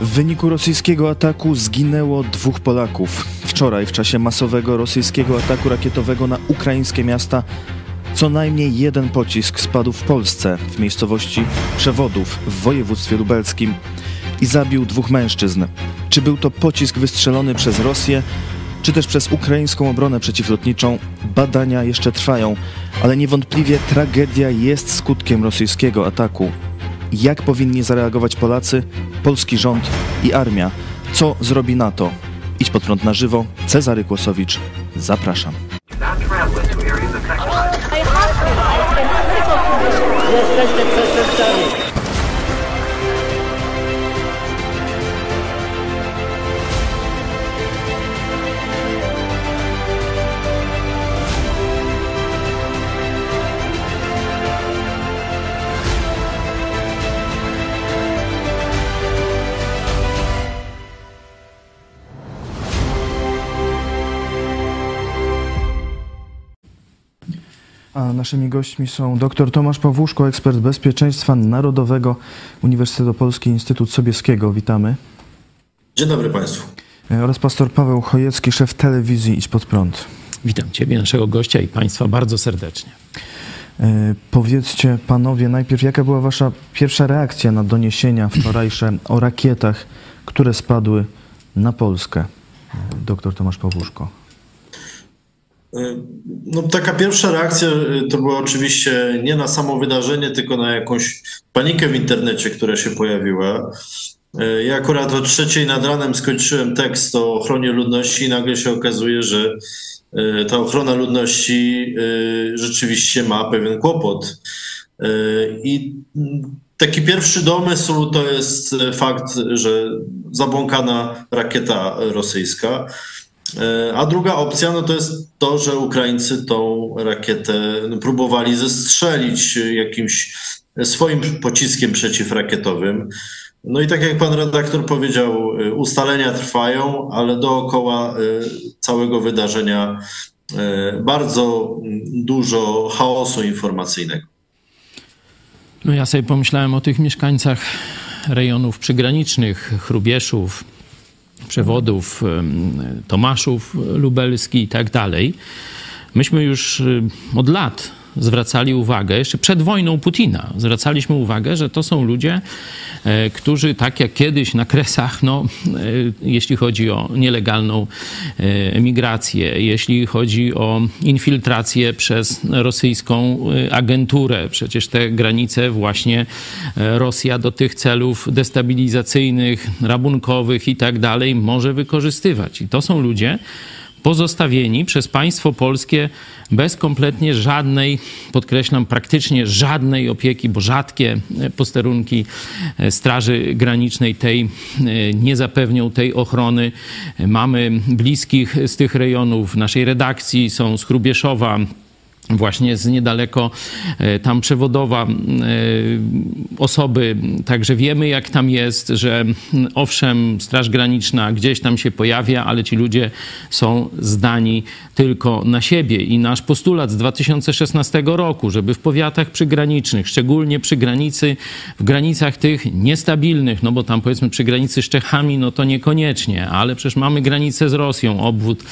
W wyniku rosyjskiego ataku zginęło dwóch Polaków. Wczoraj, w czasie masowego rosyjskiego ataku rakietowego na ukraińskie miasta, co najmniej jeden pocisk spadł w Polsce, w miejscowości Przewodów w województwie lubelskim i zabił dwóch mężczyzn. Czy był to pocisk wystrzelony przez Rosję, czy też przez ukraińską obronę przeciwlotniczą, badania jeszcze trwają, ale niewątpliwie tragedia jest skutkiem rosyjskiego ataku. Jak powinni zareagować Polacy, polski rząd i armia? Co zrobi NATO? Idź pod prąd na żywo. Cezary Kłosowicz. Zapraszam. Przestępcami. A naszymi gośćmi są dr Tomasz Pawłuszko, ekspert bezpieczeństwa narodowego Uniwersytetu Polski Instytut Sobieskiego. Witamy. Dzień dobry Państwu. E, Oraz pastor Paweł Chojecki, szef telewizji Idź Pod Prąd. Witam Ciebie, naszego gościa i Państwa bardzo serdecznie. E, Powiedzcie panowie najpierw, jaka była wasza pierwsza reakcja na doniesienia wczorajsze o rakietach, które spadły na Polskę? E, Doktor Tomasz Pawłuszko. No, taka pierwsza reakcja y, to była oczywiście nie na samo wydarzenie, tylko na jakąś panikę w internecie, która się pojawiła. Y, Ja akurat o trzeciej nad ranem skończyłem tekst o ochronie ludności i nagle się okazuje, że ta ochrona ludności rzeczywiście ma pewien kłopot. I taki pierwszy domysł to jest fakt, że zabłąkana rakieta rosyjska. A druga opcja no to jest to, że Ukraińcy tą rakietę próbowali zestrzelić jakimś swoim pociskiem przeciwrakietowym. No i tak jak pan redaktor powiedział, ustalenia trwają, ale dookoła całego wydarzenia bardzo dużo chaosu informacyjnego. No ja sobie pomyślałem o tych mieszkańcach rejonów przygranicznych, Chrubieszów, przewodów, Tomaszów Lubelski i tak dalej. Myśmy już od lat zwracali uwagę, jeszcze przed wojną Putina, zwracaliśmy uwagę, że to są ludzie, e, którzy tak jak kiedyś na Kresach, no, e, jeśli chodzi o nielegalną e, emigrację, jeśli chodzi o infiltrację przez rosyjską agenturę, przecież te granice właśnie Rosja do tych celów destabilizacyjnych, rabunkowych i tak dalej może wykorzystywać. I to są ludzie, pozostawieni przez państwo polskie bez kompletnie żadnej, podkreślam, praktycznie żadnej opieki, bo rzadkie posterunki Straży Granicznej tej nie zapewnią tej ochrony. Mamy bliskich z tych rejonów w naszej redakcji, są z Chrubieszowa, właśnie z niedaleko tam przewodowa osoby. Także wiemy, jak tam jest, że owszem, Straż Graniczna gdzieś tam się pojawia, ale ci ludzie są zdani tylko na siebie. I nasz postulat z 2016 roku, żeby w powiatach przygranicznych, szczególnie przy granicy, w granicach tych niestabilnych, no bo tam powiedzmy przy granicy z Czechami, no to niekoniecznie, ale przecież mamy granicę z Rosją, obwód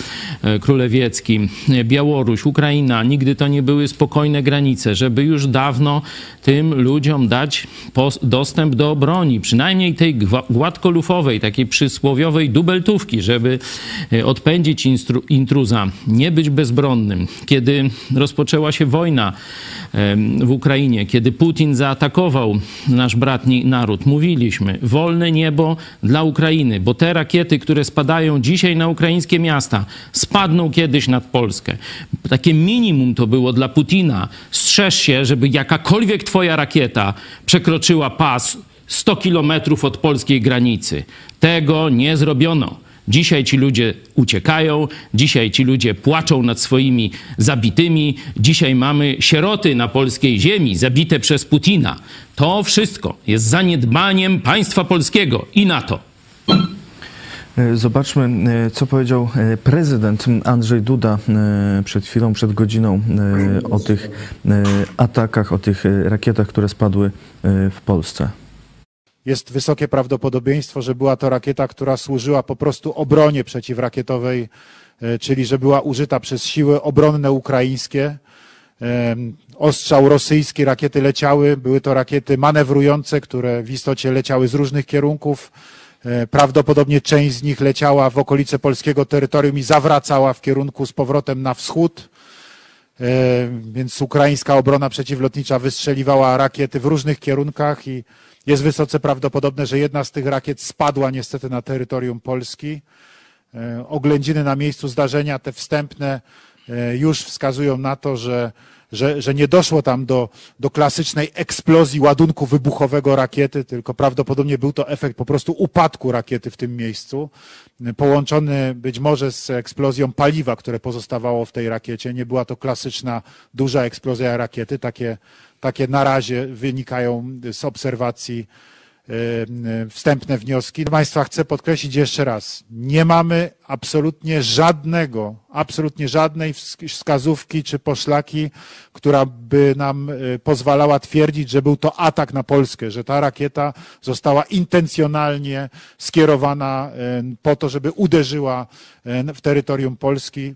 królewiecki, Białoruś, Ukraina, nigdy to nie były spokojne granice, żeby już dawno tym ludziom dać dostęp do broni, przynajmniej tej gładkolufowej, takiej przysłowiowej dubeltówki, żeby odpędzić intruza, nie być bezbronnym. Kiedy rozpoczęła się wojna w Ukrainie, kiedy Putin zaatakował nasz bratni naród, mówiliśmy, wolne niebo dla Ukrainy, bo te rakiety, które spadają dzisiaj na ukraińskie miasta, spadną kiedyś nad Polskę. Takie minimum to było dla Putina. Strzeż się, żeby jakakolwiek twoja rakieta przekroczyła pas 100 kilometrów od polskiej granicy. Tego nie zrobiono. Dzisiaj ci ludzie uciekają, dzisiaj ci ludzie płaczą nad swoimi zabitymi, dzisiaj mamy sieroty na polskiej ziemi zabite przez Putina. To wszystko jest zaniedbaniem państwa polskiego i NATO. Zobaczmy, co powiedział prezydent Andrzej Duda przed chwilą, przed godziną o tych atakach, o tych rakietach, które spadły w Polsce. Jest wysokie prawdopodobieństwo, że była to rakieta, która służyła po prostu obronie przeciwrakietowej, e, czyli że była użyta przez siły obronne ukraińskie. Ostrzał rosyjski, rakiety leciały, były to rakiety manewrujące, które w istocie leciały z różnych kierunków. E, prawdopodobnie część z nich leciała w okolice polskiego terytorium i zawracała w kierunku z powrotem na wschód. E, więc ukraińska obrona przeciwlotnicza wystrzeliwała rakiety w różnych kierunkach i jest wysoce prawdopodobne, że jedna z tych rakiet spadła niestety na terytorium Polski. E, oględziny na miejscu zdarzenia, te wstępne, już wskazują na to, że że, że nie doszło tam do, do klasycznej eksplozji ładunku wybuchowego rakiety, tylko prawdopodobnie był to efekt po prostu upadku rakiety w tym miejscu, połączony być może z eksplozją paliwa, które pozostawało w tej rakiecie. Nie była to klasyczna, duża eksplozja rakiety. Takie, takie na razie wynikają z obserwacji E, wstępne wnioski. Państwa chcę podkreślić jeszcze raz, nie mamy absolutnie żadnego, absolutnie żadnej wskazówki czy poszlaki, która by nam e, pozwalała twierdzić, że był to atak na Polskę, że ta rakieta została intencjonalnie skierowana e, po to, żeby uderzyła w terytorium Polski.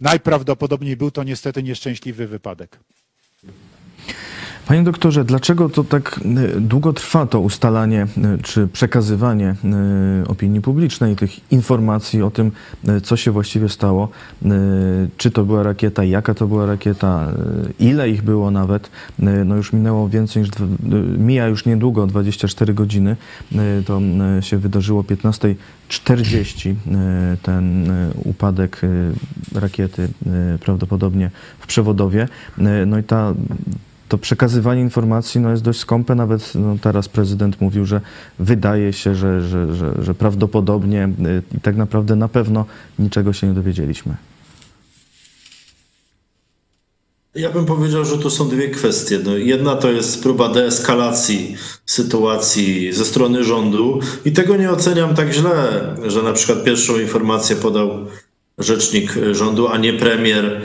Najprawdopodobniej był to niestety nieszczęśliwy wypadek. Panie doktorze, dlaczego to tak e, długo trwa to ustalanie e, czy przekazywanie e, opinii publicznej tych informacji o tym, co się właściwie stało? Czy to była rakieta, jaka to była rakieta, ile ich było nawet? No już minęło więcej niż, mija już niedługo, 24 godziny. To się wydarzyło 15.40 ten upadek rakiety prawdopodobnie w przewodowie. No i ta to przekazywanie informacji no, jest dość skąpe. Nawet no, teraz prezydent mówił, że wydaje się, że, że, że, że prawdopodobnie y, i tak naprawdę na pewno niczego się nie dowiedzieliśmy. Ja bym powiedział, że to są dwie kwestie. No, jedna to jest próba deeskalacji sytuacji ze strony rządu i tego nie oceniam tak źle, że na przykład pierwszą informację podał rzecznik rządu, a nie premier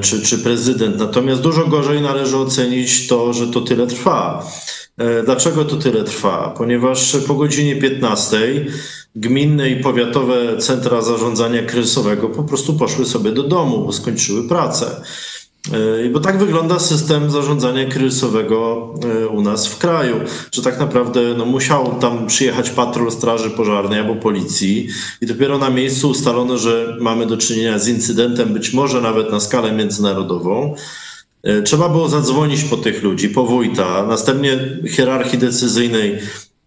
czy, czy prezydent. Natomiast dużo gorzej należy ocenić to, że to tyle trwa. E, dlaczego to tyle trwa? Ponieważ po godzinie 15 gminne i powiatowe centra zarządzania kryzysowego po prostu poszły sobie do domu, bo skończyły pracę. E, bo tak wygląda system zarządzania kryzysowego e, u nas w kraju, że tak naprawdę no, musiał tam przyjechać patrol Straży Pożarnej albo policji i dopiero na miejscu ustalono, że mamy do czynienia z incydentem, być może nawet na skalę międzynarodową. E, trzeba było zadzwonić po tych ludzi, po wójta, następnie hierarchii decyzyjnej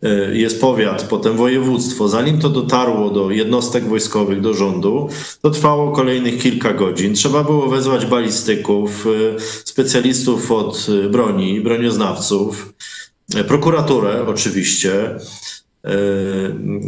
Y, jest powiat, potem województwo. Zanim to dotarło do jednostek wojskowych, do rządu, to trwało kolejnych kilka godzin. Trzeba było wezwać balistyków, y, specjalistów od y, broni, bronioznawców, prokuraturę oczywiście.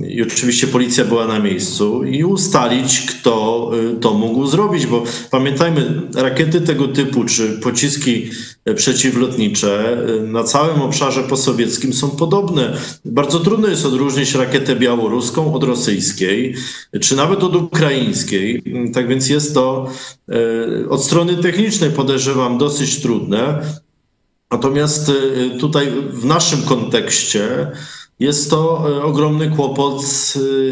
I oczywiście policja była na miejscu i ustalić, kto y, to mógł zrobić, bo pamiętajmy, rakiety tego typu czy pociski przeciwlotnicze y, na całym obszarze posowieckim są podobne. Bardzo trudno jest odróżnić rakietę białoruską od rosyjskiej, czy nawet od ukraińskiej. Tak więc jest to od strony technicznej podejrzewam dosyć trudne. Natomiast tutaj w naszym kontekście jest to e, ogromny kłopot,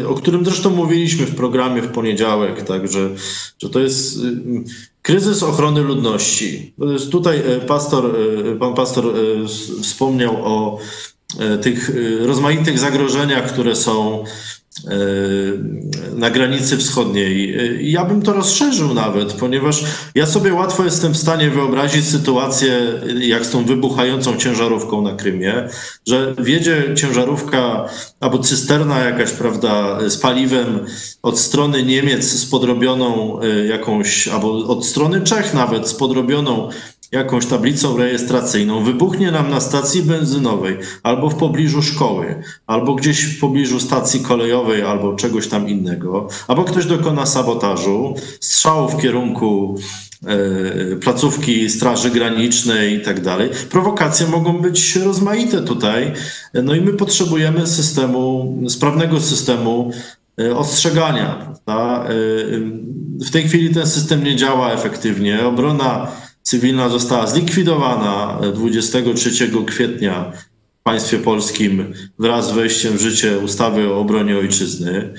e, o którym zresztą mówiliśmy w programie w poniedziałek, także że to jest e, kryzys ochrony ludności. Tutaj pastor, pan pastor wspomniał o tych rozmaitych zagrożeniach, które są na granicy wschodniej. E, ja bym to rozszerzył nawet, ponieważ ja sobie łatwo jestem w stanie wyobrazić sytuację jak z tą wybuchającą ciężarówką na Krymie, że wiedzie ciężarówka albo cysterna jakaś, prawda, z paliwem od strony Niemiec z podrobioną e, jakąś, albo od strony Czech nawet z podrobioną jakąś tablicą rejestracyjną, wybuchnie nam na stacji benzynowej, albo w pobliżu szkoły, albo gdzieś w pobliżu stacji kolejowej, albo czegoś tam innego, albo ktoś dokona sabotażu, strzału w kierunku e, placówki Straży Granicznej i tak dalej. Prowokacje mogą być rozmaite tutaj, no i my potrzebujemy systemu, sprawnego systemu e, ostrzegania. E, w tej chwili ten system nie działa efektywnie. Obrona cywilna została zlikwidowana 23 kwietnia państwie polskim wraz z wejściem w życie ustawy o obronie ojczyzny.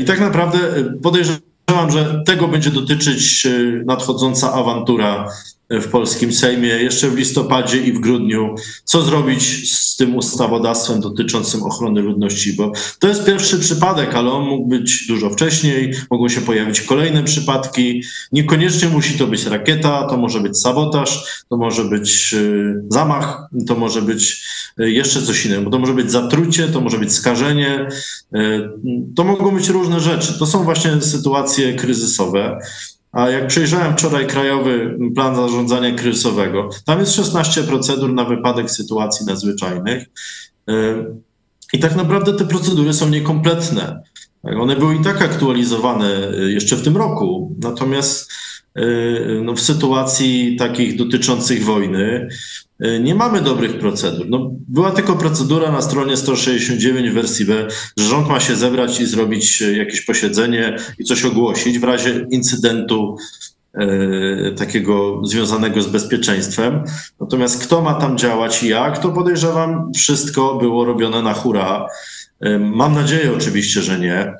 I tak naprawdę podejrzewam, że tego będzie dotyczyć nadchodząca awantura w polskim Sejmie jeszcze w listopadzie i w grudniu, co zrobić z tym ustawodawstwem dotyczącym ochrony ludności, bo to jest pierwszy przypadek, ale on mógł być dużo wcześniej, mogą się pojawić kolejne przypadki. Niekoniecznie musi to być rakieta, to może być sabotaż, to może być y, zamach, to może być y, jeszcze coś innego, to może być zatrucie, to może być skażenie, y, to mogą być różne rzeczy. To są właśnie sytuacje kryzysowe. A jak przejrzałem wczoraj krajowy plan zarządzania kryzysowego, tam jest 16 procedur na wypadek sytuacji nadzwyczajnych. Y, I tak naprawdę te procedury są niekompletne. One były i tak aktualizowane y, jeszcze w tym roku. Natomiast y, no, w sytuacji takich dotyczących wojny nie mamy dobrych procedur. No, była tylko procedura na stronie 169 w wersji B, że rząd ma się zebrać i zrobić e, jakieś posiedzenie i coś ogłosić w razie incydentu e, takiego związanego z bezpieczeństwem. Natomiast kto ma tam działać i jak, to podejrzewam, wszystko było robione na hura. Mam nadzieję oczywiście, że nie.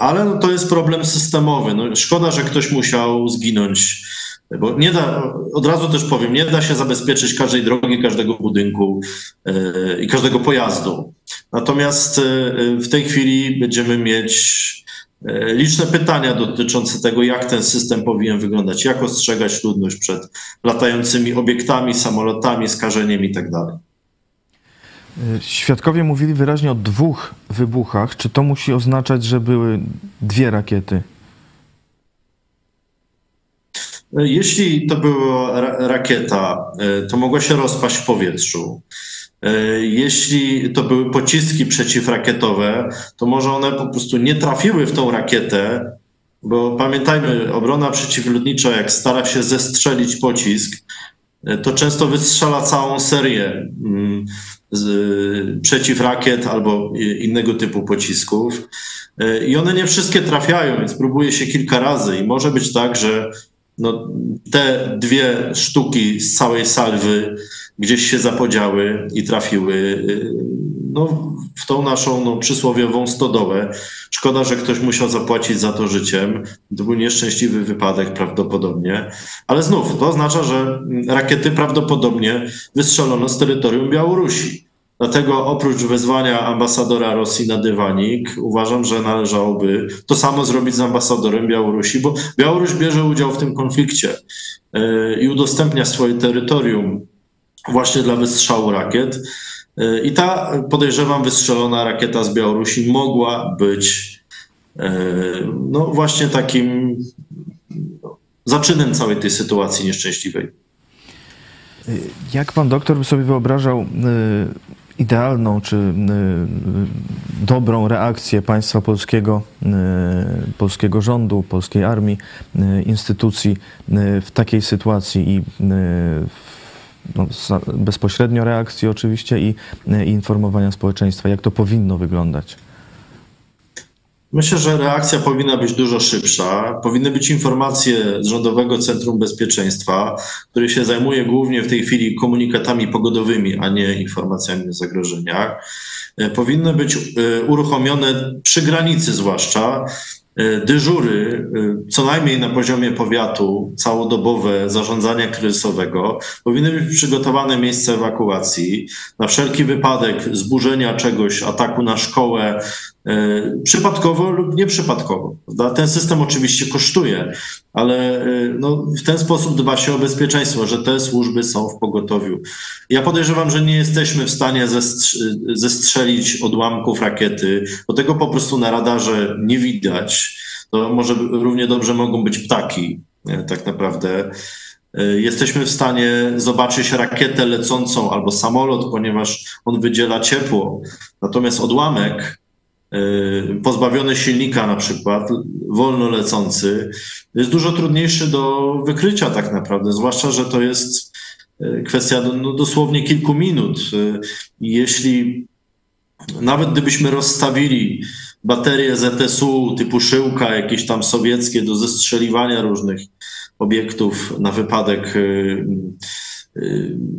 Ale no, to jest problem systemowy. No, szkoda, że ktoś musiał zginąć bo nie da, od razu też powiem, nie da się zabezpieczyć każdej drogi, każdego budynku yy, i każdego pojazdu. Natomiast yy, w tej chwili będziemy mieć yy, liczne pytania dotyczące tego, jak ten system powinien wyglądać, jak ostrzegać ludność przed latającymi obiektami, samolotami, skażeniem itd. Tak Świadkowie mówili wyraźnie o dwóch wybuchach. Czy to musi oznaczać, że były dwie rakiety? Jeśli to była rakieta, e, to mogła się rozpaść w powietrzu. E, jeśli to były pociski przeciwrakietowe, to może one po prostu nie trafiły w tą rakietę, bo pamiętajmy, obrona przeciwlotnicza, jak stara się zestrzelić pocisk, e, to często wystrzela całą serię mm, przeciwrakiet albo innego typu pocisków. I one nie wszystkie trafiają, więc próbuje się kilka razy. I może być tak, że no, te dwie sztuki z całej salwy gdzieś się zapodziały i trafiły y, no, w tą naszą no, przysłowiową stodołę. Szkoda, że ktoś musiał zapłacić za to życiem. To był nieszczęśliwy wypadek prawdopodobnie. Ale znów, to oznacza, że rakiety prawdopodobnie wystrzelono z terytorium Białorusi. Dlatego oprócz wezwania ambasadora Rosji na dywanik, uważam, że należałoby to samo zrobić z ambasadorem Białorusi, bo Białoruś bierze udział w tym konflikcie e, i udostępnia swoje terytorium właśnie dla wystrzału rakiet. E, I ta, podejrzewam, wystrzelona rakieta z Białorusi mogła być e, no właśnie takim no, zaczynem całej tej sytuacji nieszczęśliwej. Jak pan doktor by sobie wyobrażał idealną czy y, dobrą reakcję państwa polskiego, y, polskiego rządu, polskiej armii, y, instytucji w takiej sytuacji i no, bezpośrednio reakcji oczywiście i, i informowania społeczeństwa, jak to powinno wyglądać. Myślę, że reakcja powinna być dużo szybsza. Powinny być informacje z Rządowego Centrum Bezpieczeństwa, które się zajmuje głównie w tej chwili komunikatami pogodowymi, a nie informacjami o zagrożeniach. E, powinny być e, uruchomione przy granicy, zwłaszcza E, dyżury, co najmniej na poziomie powiatu, całodobowe zarządzania kryzysowego, powinny być przygotowane miejsca ewakuacji na wszelki wypadek zburzenia czegoś, ataku na szkołę, przypadkowo lub nieprzypadkowo. Ten system oczywiście kosztuje, ale no, w ten sposób dba się o bezpieczeństwo, że te służby są w pogotowiu. Ja podejrzewam, że nie jesteśmy w stanie zestrzelić odłamków rakiety, bo tego po prostu na radarze nie widać to może równie dobrze mogą być ptaki, tak naprawdę. E, jesteśmy w stanie zobaczyć rakietę lecącą albo samolot, ponieważ on wydziela ciepło. Natomiast odłamek e, pozbawiony silnika na przykład, wolno lecący, jest dużo trudniejszy do wykrycia tak naprawdę, zwłaszcza, że to jest e, kwestia no, dosłownie kilku minut. Jeśli nawet gdybyśmy rozstawili baterie ZSU typu szyłka, jakieś tam sowieckie do zestrzeliwania różnych obiektów na wypadek y,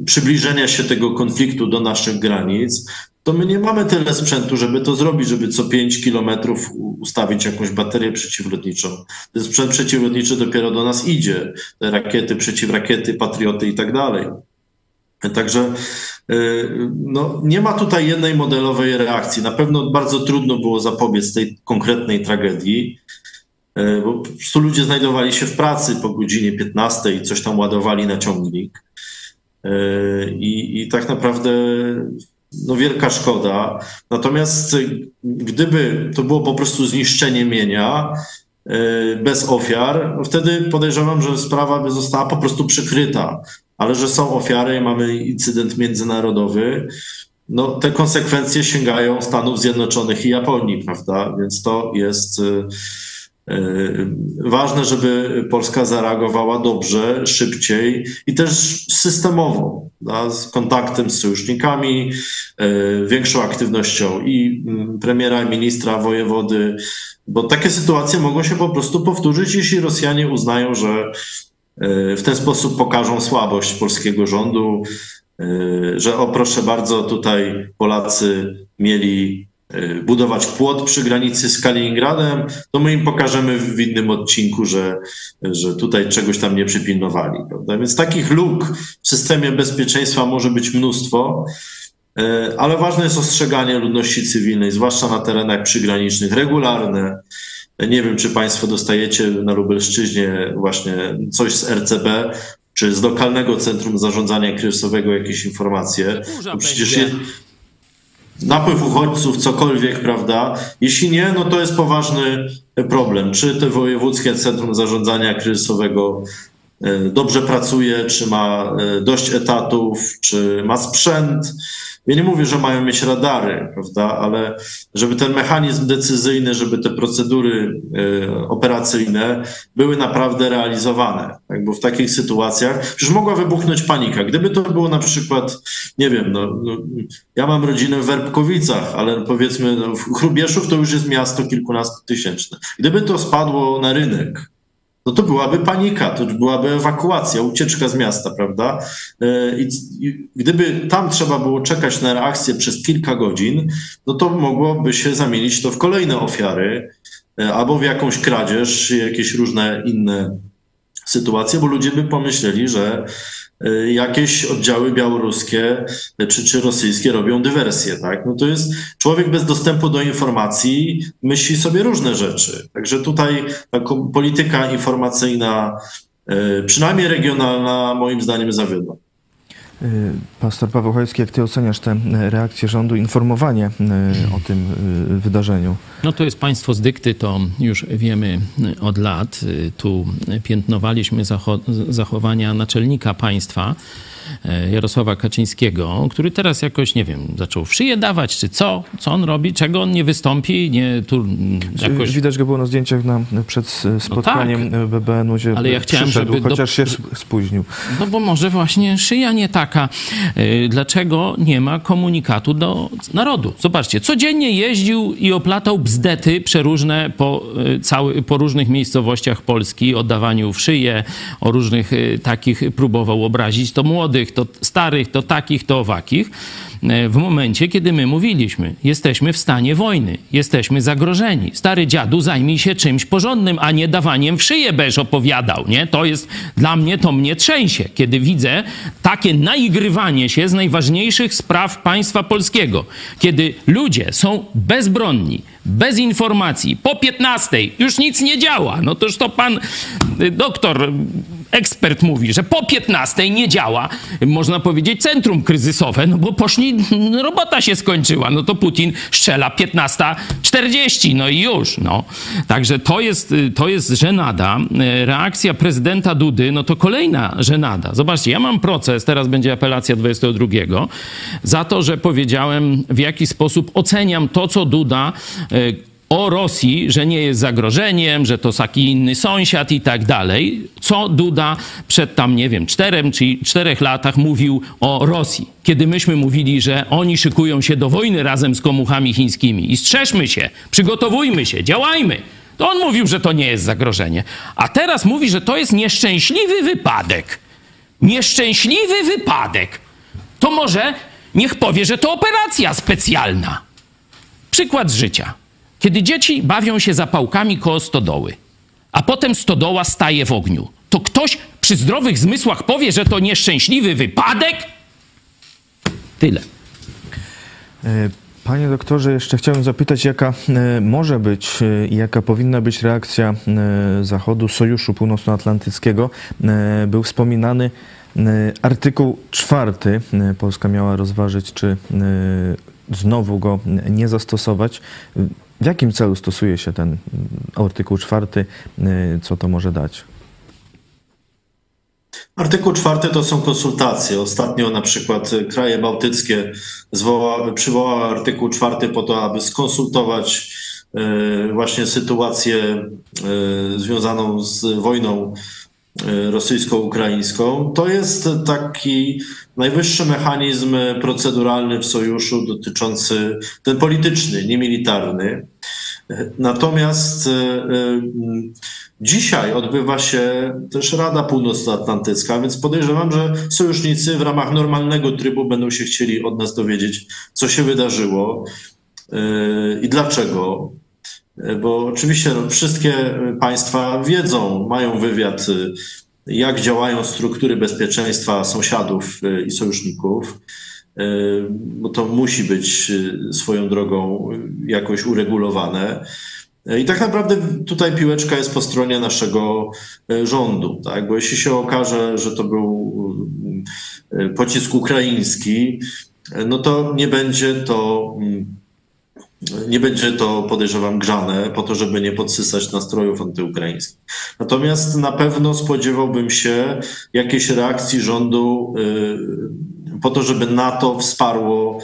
przybliżenia się tego konfliktu do naszych granic, to my nie mamy tyle sprzętu, żeby to zrobić, żeby co 5 kilometrów ustawić jakąś baterię przeciwlotniczą. Ten sprzęt przeciwlotniczy dopiero do nas idzie. Te rakiety, przeciwrakiety, patrioty i tak dalej. Także no, nie ma tutaj jednej modelowej reakcji. Na pewno bardzo trudno było zapobiec tej konkretnej tragedii. E, bo po prostu ludzie znajdowali się w pracy po godzinie 15 i coś tam ładowali na ciągnik. E, I, i tak naprawdę no wielka szkoda. Natomiast gdyby to było po prostu zniszczenie mienia e, bez ofiar, no wtedy podejrzewam, że sprawa by została po prostu przykryta. Ale że są ofiary, mamy incydent międzynarodowy, no te konsekwencje sięgają Stanów Zjednoczonych i Japonii, prawda? Więc to jest E, ważne, żeby Polska zareagowała dobrze, szybciej i też systemowo, da, z kontaktem z sojusznikami, e, większą aktywnością i mm, premiera, i ministra, wojewody, bo takie sytuacje mogą się po prostu powtórzyć, jeśli Rosjanie uznają, że e, w ten sposób pokażą słabość polskiego rządu, że o proszę bardzo, tutaj Polacy mieli budować płot przy granicy z Kaliningradem, to my im pokażemy w innym odcinku, że, że tutaj czegoś tam nie przypilnowali. Prawda? Więc takich luk w systemie bezpieczeństwa może być mnóstwo, y, ale ważne jest ostrzeganie ludności cywilnej, zwłaszcza na terenach przygranicznych, regularne. Nie wiem, czy Państwo dostajecie na Lubelszczyźnie właśnie coś z RCB, czy z lokalnego Centrum Zarządzania Kryzysowego jakieś informacje. No przecież je, napływ uchodźców, cokolwiek, prawda? Jeśli nie, no to jest poważny problem. Czy te wojewódzkie centrum zarządzania kryzysowego e, dobrze pracuje, czy ma e, dość etatów, czy ma sprzęt? Ja nie mówię, że mają mieć radary, prawda, ale żeby ten mechanizm decyzyjny, żeby te procedury y, operacyjne były naprawdę realizowane. Tak? Bo w takich sytuacjach przecież mogła wybuchnąć panika. Gdyby to było na przykład, nie wiem, no, no ja mam rodzinę w Werbkowicach, ale powiedzmy no, Chrubieszów to już jest miasto kilkunastotysięczne. Gdyby to spadło na rynek, no to byłaby panika, to byłaby ewakuacja, ucieczka z miasta, prawda? E, I, gdyby tam trzeba było czekać na reakcję przez kilka godzin, no to mogłoby się zamienić to w kolejne ofiary e, albo w jakąś kradzież, jakieś różne inne sytuacje, bo ludzie by pomyśleli, że Y, jakieś oddziały białoruskie czy, czy rosyjskie robią dywersję, tak? No to jest człowiek bez dostępu do informacji myśli sobie różne rzeczy. Także tutaj taką polityka informacyjna, y, przynajmniej regionalna, moim zdaniem zawiodła. Y, pastor Paweł Chojecki, jak ty oceniasz tę reakcję rządu, informowanie o tym wydarzeniu? No to jest państwo z dykty, to już wiemy od lat. Tu piętnowaliśmy zachowania naczelnika państwa, E, Jarosława Kaczyńskiego, który teraz jakoś, nie wiem, zaczął w szyję dawać, czy co? Co on robi? Czego on nie wystąpi? Nie, tu jakoś... Widać go było na zdjęciach na, przed spotkaniem no tak, BBN-u, gdzie ale ja chciałem, żeby chociaż do... się spóźnił. No bo może właśnie szyja nie taka. E, dlaczego nie ma komunikatu do narodu? Zobaczcie, codziennie jeździł i oplatał bzdety przeróżne po, e, cały, po różnych miejscowościach Polski, oddawaniu w szyję, o różnych takich próbował obrazić to młody to starych, to takich, to owakich, e, w momencie, kiedy my mówiliśmy, jesteśmy w stanie wojny, jesteśmy zagrożeni. Stary dziadu, zajmij się czymś porządnym, a nie dawaniem w szyję, będziesz opowiadał, nie? To jest, dla mnie to mnie trzęsie, kiedy widzę takie naigrywanie się z najważniejszych spraw państwa polskiego, kiedy ludzie są bezbronni, bez informacji, po 15 już nic nie działa. No toż to pan y, doktor ekspert mówi, że po 15 nie działa, można powiedzieć, centrum kryzysowe, no bo poszli, robota się skończyła, no to Putin strzela 15.40, no i już, no. Także to jest, to jest żenada. Reakcja prezydenta Dudy, no to kolejna żenada. Zobaczcie, ja mam proces, teraz będzie apelacja 22, za to, że powiedziałem, w jaki sposób oceniam to, co Duda e, o Rosji, że nie jest zagrożeniem, że to taki inny sąsiad i tak dalej, co Duda przed tam, nie wiem, czterem czy czterech latach mówił o Rosji. Kiedy myśmy mówili, że oni szykują się do wojny razem z komuchami chińskimi i strzeżmy się, przygotowujmy się, działajmy. To on mówił, że to nie jest zagrożenie. A teraz mówi, że to jest nieszczęśliwy wypadek. Nieszczęśliwy wypadek. To może niech powie, że to operacja specjalna. Przykład z życia. Kiedy dzieci bawią się zapałkami koło stodoły, a potem stodoła staje w ogniu, to ktoś przy zdrowych zmysłach powie, że to nieszczęśliwy wypadek? Tyle. E, Panie doktorze, jeszcze chciałem zapytać, jaka e, może być e, i jaka powinna być reakcja Zachodu, Sojuszu Północnoatlantyckiego. Był wspominany artykuł czwarty. Polska miała rozważyć, czy znowu go nie zastosować. W jakim celu stosuje się ten artykuł czwarty? E, Co to może dać? Artykuł czwarty to są konsultacje. Ostatnio na przykład kraje bałtyckie zwoła, przywołały artykuł czwarty po to, aby skonsultować e, właśnie sytuację związaną z wojną rosyjsko-ukraińską. To jest taki najwyższy mechanizm proceduralny w sojuszu dotyczący ten polityczny, nie militarny. Natomiast e, e, dzisiaj odbywa się też Rada Północnoatlantycka, więc podejrzewam, że sojusznicy w ramach normalnego trybu będą się chcieli od nas dowiedzieć, co się wydarzyło e, i dlaczego. Bo oczywiście no, wszystkie państwa wiedzą, mają wywiad, jak działają struktury bezpieczeństwa sąsiadów i sojuszników bo to musi być swoją drogą jakoś uregulowane. I tak naprawdę tutaj piłeczka jest po stronie naszego rządu, tak? bo jeśli się okaże, że to był pocisk ukraiński, no to nie będzie to nie będzie to, podejrzewam, grzane po to, żeby nie podsysać nastrojów antyukraińskich. Natomiast na pewno spodziewałbym się jakiejś reakcji rządu po to, żeby NATO wsparło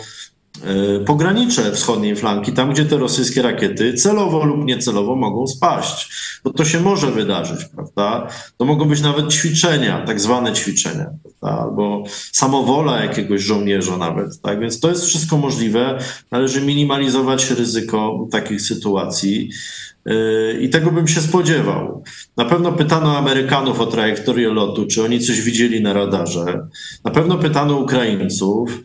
pogranicze wschodniej flanki, tam gdzie te rosyjskie rakiety celowo lub niecelowo mogą spaść. Bo to się może wydarzyć, prawda? To mogą być nawet ćwiczenia, tak zwane ćwiczenia, prawda? albo samowola jakiegoś żołnierza nawet. Tak? Więc to jest wszystko możliwe. Należy minimalizować ryzyko takich sytuacji. I tego bym się spodziewał. Na pewno pytano Amerykanów o trajektorię lotu, czy oni coś widzieli na radarze. Na pewno pytano Ukraińców.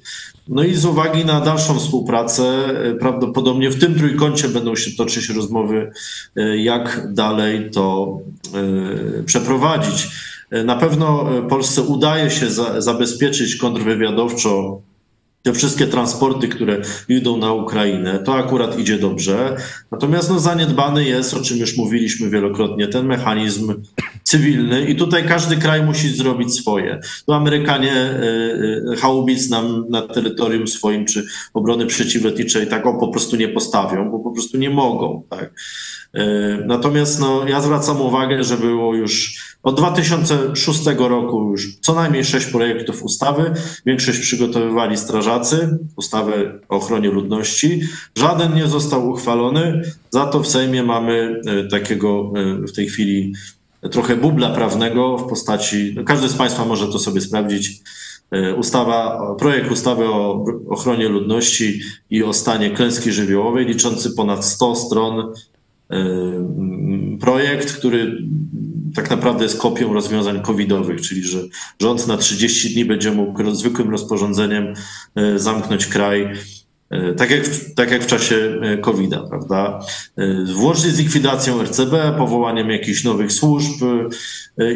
No i z uwagi na dalszą współpracę, prawdopodobnie w tym trójkącie będą się toczyć rozmowy, jak dalej to przeprowadzić. Na pewno Polsce udaje się za, zabezpieczyć kontrwywiadowczo te wszystkie transporty, które idą na Ukrainę, to akurat idzie dobrze. Natomiast no, zaniedbany jest, o czym już mówiliśmy wielokrotnie, ten mechanizm cywilny i tutaj każdy kraj musi zrobić swoje. Tu Amerykanie y, haubic nam na terytorium swoim czy obrony przeciwlotniczej tak o po prostu nie postawią, bo po prostu nie mogą. Tak? Natomiast no, ja zwracam uwagę, że było już od 2006 roku już co najmniej sześć projektów ustawy. Większość przygotowywali strażacy, ustawy o ochronie ludności. Żaden nie został uchwalony. Za to w Sejmie mamy takiego w tej chwili trochę bubla prawnego w postaci, no każdy z Państwa może to sobie sprawdzić, ustawa, projekt ustawy o ochronie ludności i o stanie klęski żywiołowej, liczący ponad 100 stron projekt, który tak naprawdę jest kopią rozwiązań covidowych, czyli że rząd na 30 dni będzie mógł zwykłym rozporządzeniem zamknąć kraj, tak jak, tak jak w czasie COVID-a, prawda? Włącznie z likwidacją RCB, powołaniem jakichś nowych służb.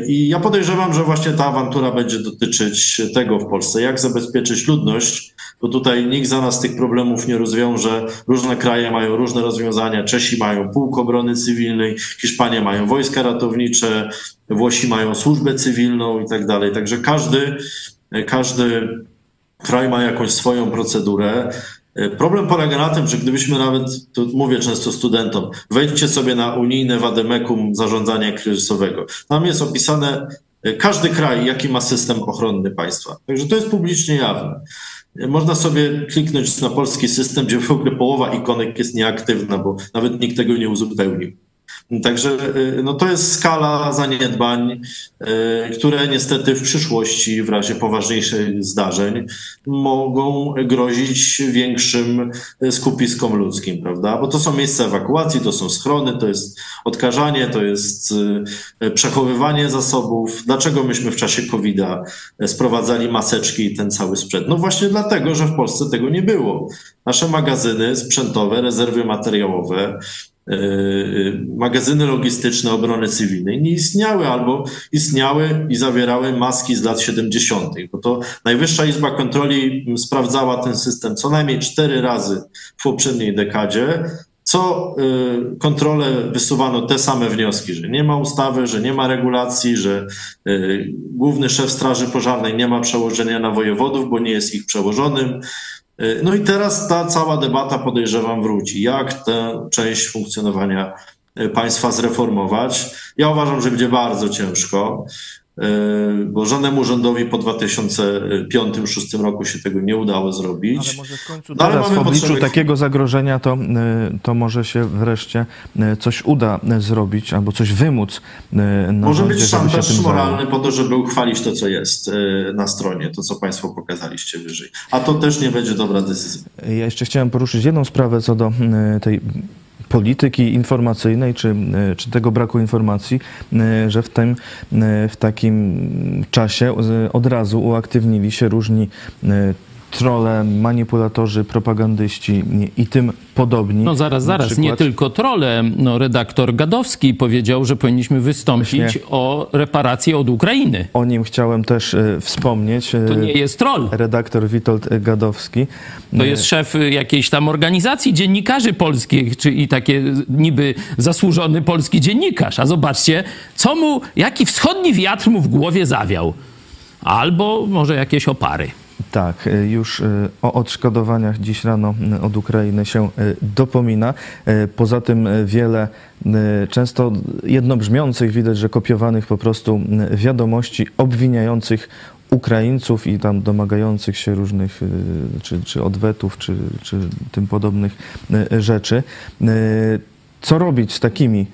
I ja podejrzewam, że właśnie ta awantura będzie dotyczyć tego w Polsce, jak zabezpieczyć ludność, bo tutaj nikt za nas tych problemów nie rozwiąże. Różne kraje mają różne rozwiązania. Czesi mają pułk obrony cywilnej, Hiszpanie mają wojska ratownicze, Włosi mają służbę cywilną i tak dalej. Także każdy, każdy kraj ma jakąś swoją procedurę. Problem polega na tym, że gdybyśmy nawet, to mówię często studentom, wejdźcie sobie na unijne wademekum zarządzania kryzysowego. Tam jest opisane każdy kraj, jaki ma system ochronny państwa. Także to jest publicznie jawne. Można sobie kliknąć na polski system, gdzie w ogóle połowa ikonek jest nieaktywna, bo nawet nikt tego nie uzupełnił. Także no to jest skala zaniedbań, które niestety w przyszłości, w razie poważniejszych zdarzeń, mogą grozić większym skupiskom ludzkim, prawda? Bo to są miejsca ewakuacji, to są schrony, to jest odkażanie, to jest przechowywanie zasobów. Dlaczego myśmy w czasie COVID-a sprowadzali maseczki i ten cały sprzęt? No właśnie dlatego, że w Polsce tego nie było. Nasze magazyny sprzętowe, rezerwy materiałowe, magazyny logistyczne obrony cywilnej nie istniały albo istniały i zawierały maski z lat 70., bo to Najwyższa Izba Kontroli sprawdzała ten system co najmniej cztery razy w poprzedniej dekadzie. Co y, kontrolę wysuwano te same wnioski, że nie ma ustawy, że nie ma regulacji, że y, główny szef Straży Pożarnej nie ma przełożenia na wojewodów, bo nie jest ich przełożonym, no i teraz ta cała debata podejrzewam wróci. Jak tę część funkcjonowania e, państwa zreformować? Ja uważam, że będzie bardzo ciężko. E, bo żadnemu rządowi po 2005-2006 roku się tego nie udało zrobić. Ale może w końcu no, teraz w obliczu takiego zagrożenia to, y, to może się wreszcie y, coś uda zrobić albo coś wymóc na Może rządzie, być szantaż moralny po to, żeby uchwalić to, co jest na stronie, to, co państwo pokazaliście wyżej. A to też nie będzie dobra decyzja. Ja jeszcze chciałem poruszyć jedną sprawę co do tej polityki informacyjnej, czy, e, czy tego braku informacji, e, że w tym, e, w takim czasie od razu uaktywnili się różni trole, manipulatorzy, propagandyści i tym podobni. No zaraz, zaraz, nie tylko trole. No, redaktor Gadowski powiedział, że powinniśmy wystąpić Właśnie o reparację od Ukrainy. O nim chciałem też e, wspomnieć. To nie jest troll. Redaktor Witold Gadowski. To jest szef jakiejś tam organizacji dziennikarzy polskich, czy i takie niby zasłużony polski dziennikarz. A zobaczcie, co mu, jaki wschodni wiatr mu w głowie zawiał. Albo może jakieś opary. Tak, e, już e, o odszkodowaniach dziś rano e, od Ukrainy się dopomina. Poza tym wiele często jednobrzmiących, widać, że kopiowanych po prostu wiadomości obwiniających Ukraińców i tam domagających się różnych czy, czy odwetów, czy, czy tym podobnych rzeczy. Co robić z takimi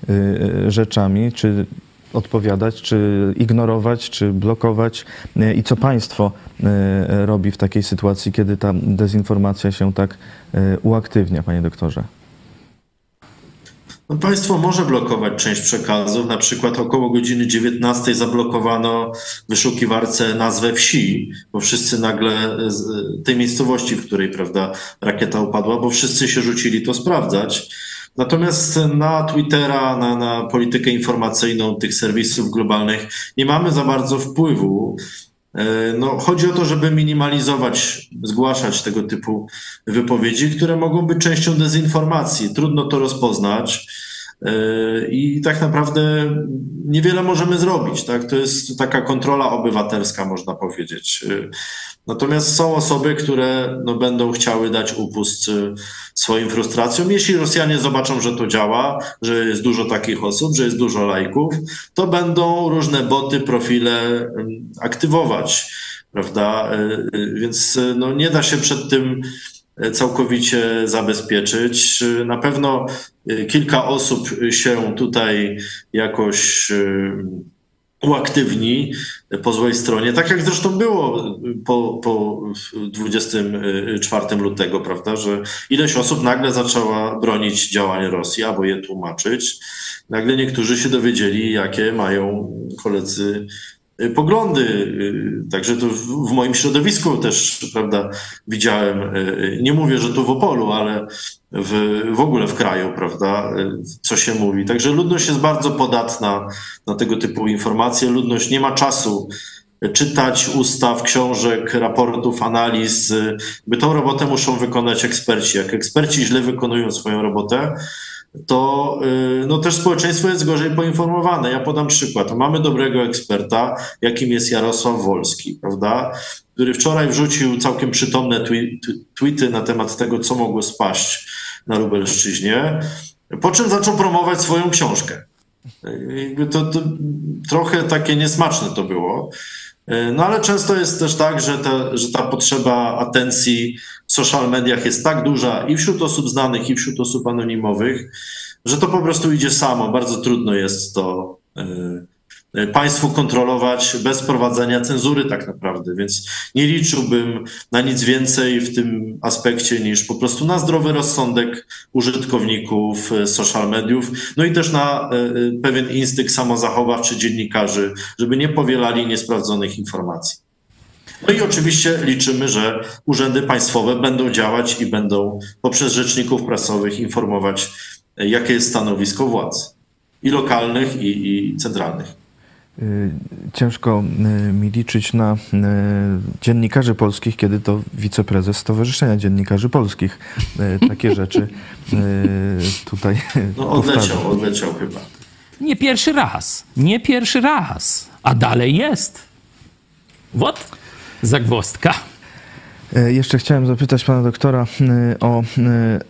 rzeczami? Czy odpowiadać, czy ignorować, czy blokować e, i co państwo e, robi w takiej sytuacji, kiedy ta dezinformacja się tak e, uaktywnia, panie doktorze? No państwo może blokować część przekazów. Na przykład około godziny 19 zablokowano w wyszukiwarce nazwę wsi, bo wszyscy nagle z tej miejscowości, w której prawda, rakieta upadła, bo wszyscy się rzucili to sprawdzać. Natomiast na Twittera, na, na politykę informacyjną tych serwisów globalnych nie mamy za bardzo wpływu. E, no, chodzi o to, żeby minimalizować, zgłaszać tego typu wypowiedzi, które mogą być częścią dezinformacji. Trudno to rozpoznać. E, I tak naprawdę niewiele możemy zrobić. Tak? To jest taka kontrola obywatelska, można powiedzieć. E, natomiast są osoby, które no, będą chciały dać upust e, swoim frustracjom. Jeśli Rosjanie zobaczą, że to działa, że jest dużo takich osób, że jest dużo lajków, to będą różne boty, profile aktywować. Prawda? Więc no, nie da się przed tym całkowicie zabezpieczyć. Na pewno kilka osób się tutaj jakoś y, uaktywni po złej stronie, tak jak zresztą było po, po 24 lutego, prawda, że ileś osób nagle zaczęła bronić działań Rosji albo je tłumaczyć. Nagle niektórzy się dowiedzieli, jakie mają koledzy Y, poglądy. Y, także to w moim środowisku też, prawda, widziałem, y, nie mówię, że tu w Opolu, ale w, w ogóle w kraju, prawda, co się mówi. Także ludność jest bardzo podatna na tego typu informacje. Ludność nie ma czasu czytać ustaw, książek, raportów, analiz, by tą robotę muszą wykonać eksperci. Jak eksperci źle wykonują swoją robotę, to y, no też społeczeństwo jest gorzej poinformowane. Ja podam przykład. Mamy dobrego eksperta, jakim jest Jarosław Wolski, prawda? który wczoraj wrzucił całkiem przytomne tweety na temat tego, co mogło spaść na Lubelszczyźnie, po czym zaczął promować swoją książkę. To, to trochę takie niesmaczne to było. E, no ale często jest też tak, że ta, że ta potrzeba atencji social mediach jest tak duża i wśród osób znanych, i wśród osób anonimowych, że to po prostu idzie samo. Bardzo trudno jest to y, państwu kontrolować bez prowadzenia cenzury tak naprawdę, więc nie liczyłbym na nic więcej w tym aspekcie niż po prostu na zdrowy rozsądek użytkowników y, social mediów, no i też na pewien instynkt samozachowawczy dziennikarzy, żeby nie powielali niesprawdzonych informacji. No i oczywiście liczymy, że urzędy państwowe będą działać i będą poprzez rzeczników prasowych informować, jakie jest stanowisko władz i lokalnych, i, i centralnych. Y, Ciężko y, mi liczyć na y, dziennikarzy polskich, kiedy to wiceprezes Stowarzyszenia Dziennikarzy Polskich takie rzeczy tutaj No powtarza. odleciał, odleciał chyba. Nie pierwszy raz. Nie pierwszy raz. A dalej jest. Wot. Zagwozdka. E, Jeszcze chciałem zapytać pana doktora y, o y,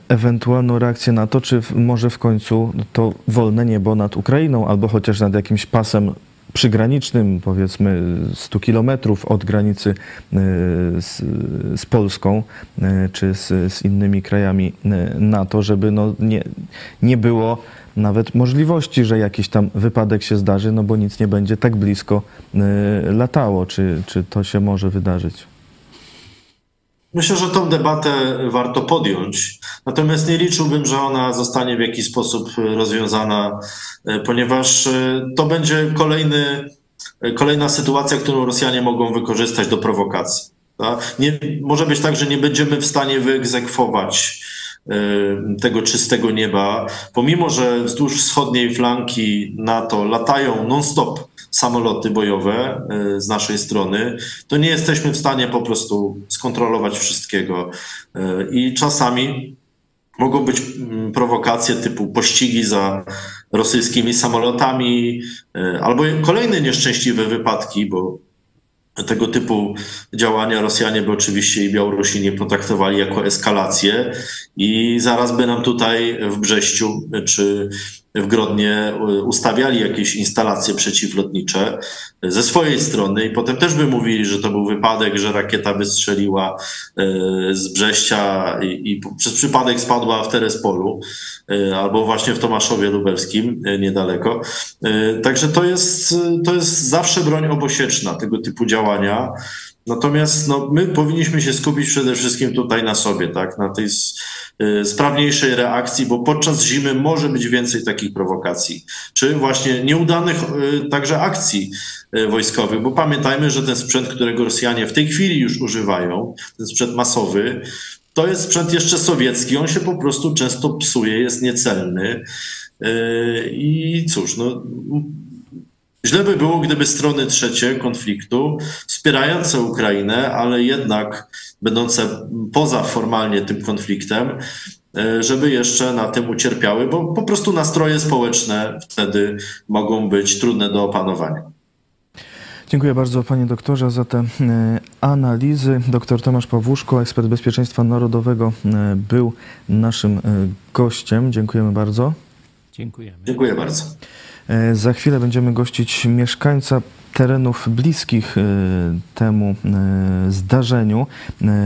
ewentualną reakcję na to, czy może w końcu to wolne niebo nad Ukrainą, albo chociaż nad jakimś pasem przygranicznym, powiedzmy 100 kilometrów od granicy z, z Polską, czy z, z innymi krajami NATO, żeby no nie, nie było nawet możliwości, że jakiś tam wypadek się zdarzy, no bo nic nie będzie tak blisko y, latało. Czy, czy to się może wydarzyć? Myślę, że tą debatę warto podjąć, natomiast nie liczyłbym, że ona zostanie w jakiś sposób rozwiązana, e, ponieważ to będzie kolejny, kolejna sytuacja, którą Rosjanie mogą wykorzystać do prowokacji. tak? Nie, może być tak, że nie będziemy w stanie wyegzekwować tego czystego nieba, pomimo że wzdłuż wschodniej flanki NATO latają non-stop samoloty bojowe e, z naszej strony, to nie jesteśmy w stanie po prostu skontrolować wszystkiego. E, I czasami mogą być mm, prowokacje typu pościgi za rosyjskimi samolotami, albo kolejne nieszczęśliwe wypadki, bo tego typu działania Rosjanie by oczywiście i Białorusini potraktowali jako eskalację i zaraz by nam tutaj w Brześciu czy w Grodnie ustawiali jakieś instalacje przeciwlotnicze ze swojej strony i potem też by mówili, że to był wypadek, że rakieta wystrzeliła e, z Brześcia i, i przez przypadek spadła w Terespolu e, albo właśnie w Tomaszowie Lubelskim e, niedaleko. E, Także to jest, to jest zawsze broń obosieczna tego typu działania. Natomiast no, my powinniśmy się skupić przede wszystkim tutaj na sobie, tak? na tej y, sprawniejszej reakcji, bo podczas zimy może być więcej takich prowokacji, czy właśnie nieudanych y, także akcji y, wojskowych, bo pamiętajmy, że ten sprzęt, którego Rosjanie w tej chwili już używają, ten sprzęt masowy, to jest sprzęt jeszcze sowiecki, on się po prostu często psuje, jest niecelny. I cóż, no, Źle by było, gdyby strony trzecie konfliktu, wspierające Ukrainę, ale jednak będące poza formalnie tym konfliktem, e, żeby jeszcze na tym ucierpiały, bo po prostu nastroje społeczne wtedy mogą być trudne do opanowania. Dziękuję bardzo panie doktorze za te e, analizy. Doktor Tomasz Pawłuszko, ekspert bezpieczeństwa narodowego, e, był naszym gościem. Dziękujemy bardzo. Dziękujemy. Dziękuję bardzo. E, Za chwilę będziemy gościć mieszkańca terenów bliskich e, temu e, zdarzeniu.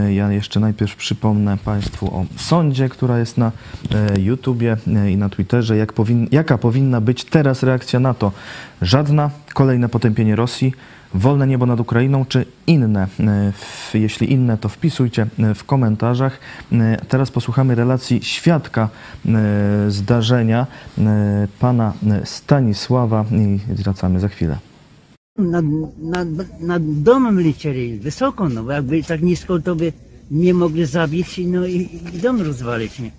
Ja jeszcze najpierw przypomnę Państwu o sądzie, która jest na YouTubie i na Twitterze. Jak powin, jaka powinna być teraz reakcja na to? Żadna, kolejne potępienie Rosji, wolne niebo nad Ukrainą, czy inne? E, Jeśli inne, to wpisujcie e, w komentarzach. E, Teraz posłuchamy relacji świadka e, zdarzenia, e, pana e, Stanisława i wracamy za chwilę. Nad, nad, nad domem lecieli, wysoko, no bo jakby tak nisko, to by mnie mogli zabić no i, i dom rozwalić. Nie?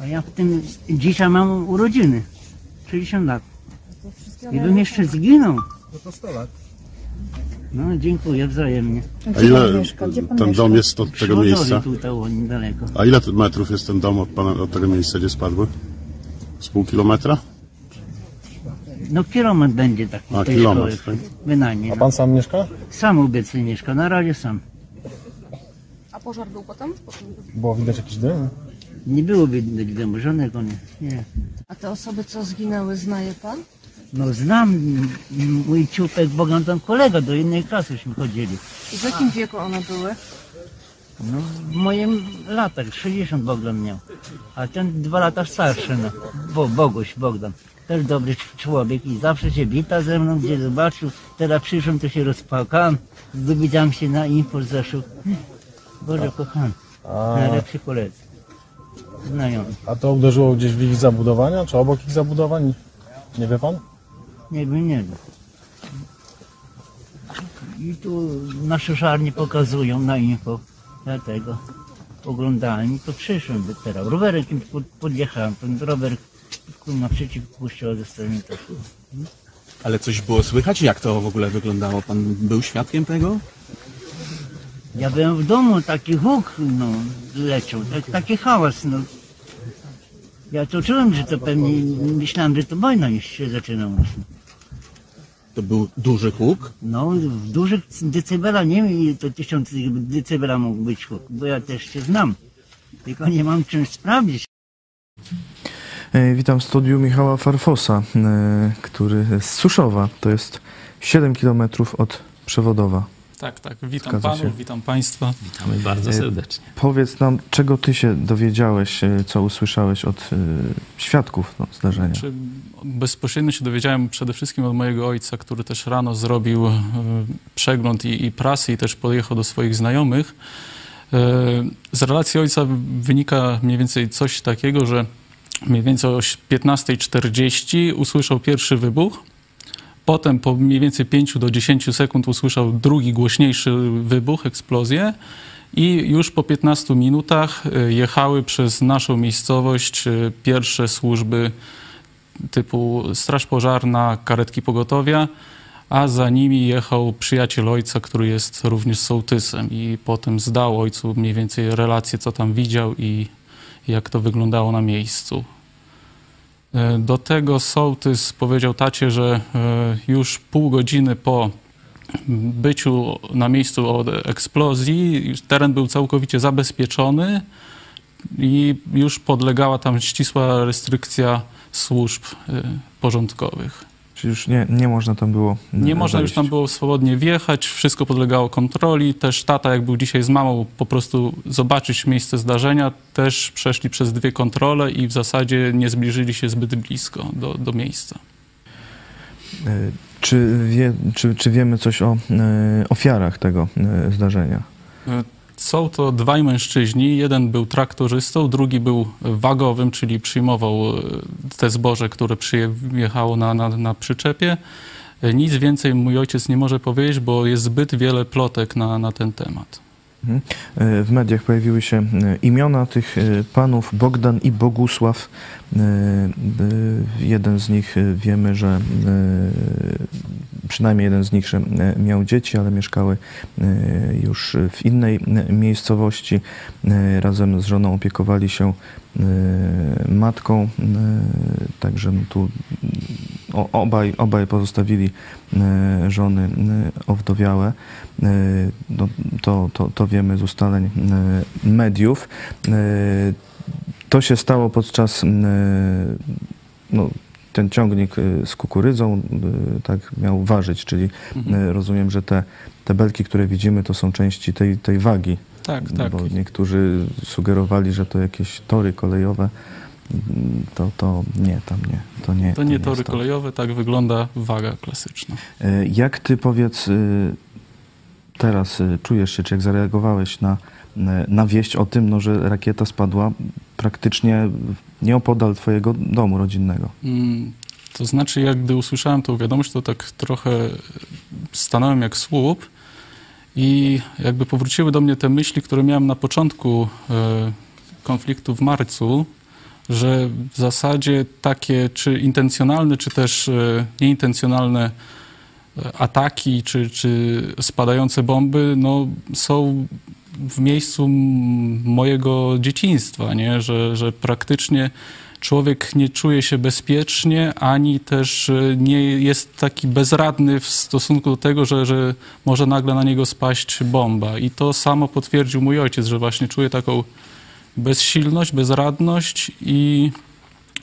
A ja w tym dzisiaj mam urodziny, 60 lat. I bym jeszcze zginął. No dziękuję wzajemnie. A ile ten dom jest od tego miejsca? tutaj o, niedaleko. A ile metrów jest ten dom od, pana, od tego miejsca, gdzie spadły? Z pół kilometra? No kilometr będzie tak A, w tej kilometr, tak? Bynajmniej. A No. pan sam mieszka? Sam obecnie mieszka, na razie sam. A pożar był potem? potem? Było widać jakiś dym? Nie było widać dymu, żadnego nie. nie. A te osoby, co zginęły, znaje pan? No znam mój ciupek Bogan tam kolega do innej klasy chodzili. I w jakim wieku one były? No w moim latach 60 Bogdan miał. A ten dwa lata starszy no. Bo, Boguś, Bogdan. Też dobry człowiek i zawsze się wita ze mną, gdzie zobaczył. Teraz przyszłem, to się rozpłakałem. Dowiedziałem się na info zeszł. Boże kochany, najlepszy koledzy. Znajomy. A to uderzyło gdzieś w ich zabudowania, czy obok ich zabudowań? Nie wie pan? Nie wiem, nie wiem. I tu nasze żarnie pokazują na info. Dlatego oglądałem i to przyszłem by teraz. Rowerem kim pod, podjechałem. Ten rower naprzeciw kościoła ze strony też. Ale coś było słychać? Jak to w ogóle wyglądało? Pan był świadkiem tego? Ja byłem w domu, taki huk no, leciał, tak, taki hałas. No. Ja to czułem, że to pewnie, myślałem, że to wojna już się zaczyna. właśnie. To był duży huk. No, w dużych decybela, nie wiem to tysiąc decybela mógł być huk, bo ja też się znam. Tylko nie mam czym sprawdzić. E, Witam w studiu Michała Farfosa, e, który z Suszowa, to jest 7 km od Przewodowa. Tak, tak. Witam Zgadza panów, się. witam państwa. Witamy bardzo E, serdecznie. Powiedz nam, czego ty się dowiedziałeś, e, co usłyszałeś od e, świadków no, zdarzenia? Czy bezpośrednio się dowiedziałem przede wszystkim od mojego ojca, który też rano zrobił e, przegląd i, i prasy i też podjechał do swoich znajomych. E, Z relacji ojca wynika mniej więcej coś takiego, że mniej więcej o 15.40 usłyszał pierwszy wybuch. Potem po mniej więcej 5 do 10 sekund usłyszał drugi głośniejszy wybuch, eksplozję. I już po 15 minutach e, jechały przez naszą miejscowość e, pierwsze służby typu Straż Pożarna, karetki pogotowia, a za nimi jechał przyjaciel ojca, który jest również sołtysem i potem zdał ojcu mniej więcej relację, co tam widział i jak to wyglądało na miejscu. E, Do tego sołtys powiedział tacie, że e, już pół godziny po byciu na miejscu od eksplozji teren był całkowicie zabezpieczony i już podlegała tam ścisła restrykcja służb e, porządkowych. Czy już nie, nie można tam było e, Nie można już tam było swobodnie wjechać, wszystko podlegało kontroli. Też tata, jak był dzisiaj z mamą, po prostu zobaczyć miejsce zdarzenia, też przeszli przez dwie kontrole i w zasadzie nie zbliżyli się zbyt blisko do, do miejsca. E, Czy, wie, czy, czy wiemy coś o e, ofiarach tego e, zdarzenia? Są to dwaj mężczyźni. Jeden był traktorzystą, drugi był wagowym, czyli przyjmował e, te zboże, które przyjechało na, na, na przyczepie. E, Nic więcej mój ojciec nie może powiedzieć, bo jest zbyt wiele plotek na, na ten temat. Mhm. E, W mediach pojawiły się e, imiona tych e, panów Bogdan i Bogusław. Jeden z nich wiemy, że przynajmniej jeden z nich że miał dzieci, ale mieszkały już w innej miejscowości. Razem z żoną opiekowali się matką, także no tu obaj, obaj pozostawili żony owdowiałe. E, No, to, to, to wiemy z ustaleń e, mediów. E, To się stało podczas no, ten ciągnik z kukurydzą tak miał ważyć, czyli e, rozumiem, że te, te belki, które widzimy, to są części tej, tej wagi. Tak, tak. Bo niektórzy sugerowali, że to jakieś tory kolejowe. To, to nie, tam nie. To nie, To nie jest tory to. kolejowe, tak wygląda waga klasyczna. Jak ty powiedz teraz y, czujesz się, czy jak zareagowałeś na, na wieść o tym, no, że rakieta spadła praktycznie nieopodal twojego domu rodzinnego? Mm, To znaczy, jak gdy usłyszałem tą wiadomość, to tak trochę stanąłem jak słup i jakby powróciły do mnie te myśli, które miałem na początku e, konfliktu w marcu, że w zasadzie takie czy intencjonalne, czy też nieintencjonalne ataki, czy, czy spadające bomby, no, są w miejscu mojego dzieciństwa, nie? Że, że praktycznie człowiek nie czuje się bezpiecznie, ani też e, nie jest taki bezradny w stosunku do tego, że, że może nagle na niego spaść bomba. I to samo potwierdził mój ojciec, że właśnie czuje taką bezsilność, bezradność i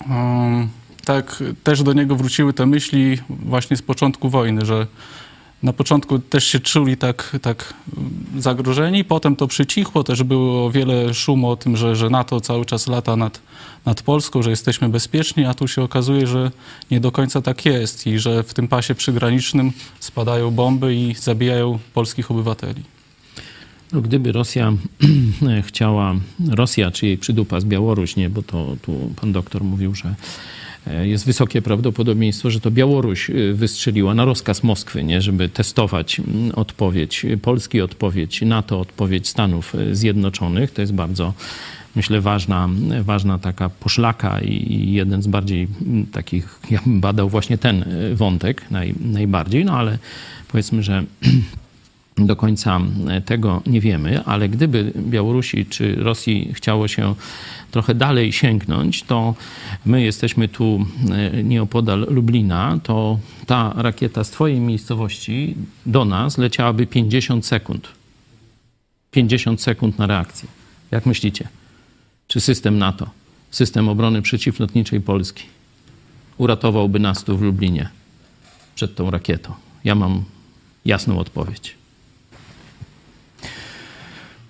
um, tak też do niego wróciły te myśli właśnie z początku wojny, że Na początku też się czuli tak, tak zagrożeni, potem to przycichło, też było wiele szumu o tym, że, że NATO cały czas lata nad, nad Polską, że jesteśmy bezpieczni, a tu się okazuje, że nie do końca tak jest i że w tym pasie przygranicznym spadają bomby i zabijają polskich obywateli. No, gdyby Rosja chciała, Rosja czy jej przydupa z Białoruś, nie, bo to tu pan doktor mówił, że jest wysokie prawdopodobieństwo, że to Białoruś e, wystrzeliła na rozkaz Moskwy, nie, żeby testować odpowiedź Polski, odpowiedź NATO, odpowiedź Stanów e, Zjednoczonych. To jest bardzo, myślę, ważna, ważna taka poszlaka i jeden z bardziej takich, ja bym badał właśnie ten wątek naj, najbardziej, no ale powiedzmy, że do końca tego nie wiemy, ale gdyby Białorusi czy Rosji chciało się trochę dalej sięgnąć, to my jesteśmy tu e, nieopodal Lublina, to ta rakieta z twojej miejscowości do nas leciałaby 50 sekund. 50 sekund na reakcję. Jak myślicie? Czy system NATO, system obrony przeciwlotniczej Polski uratowałby nas tu w Lublinie przed tą rakietą? Ja mam jasną odpowiedź.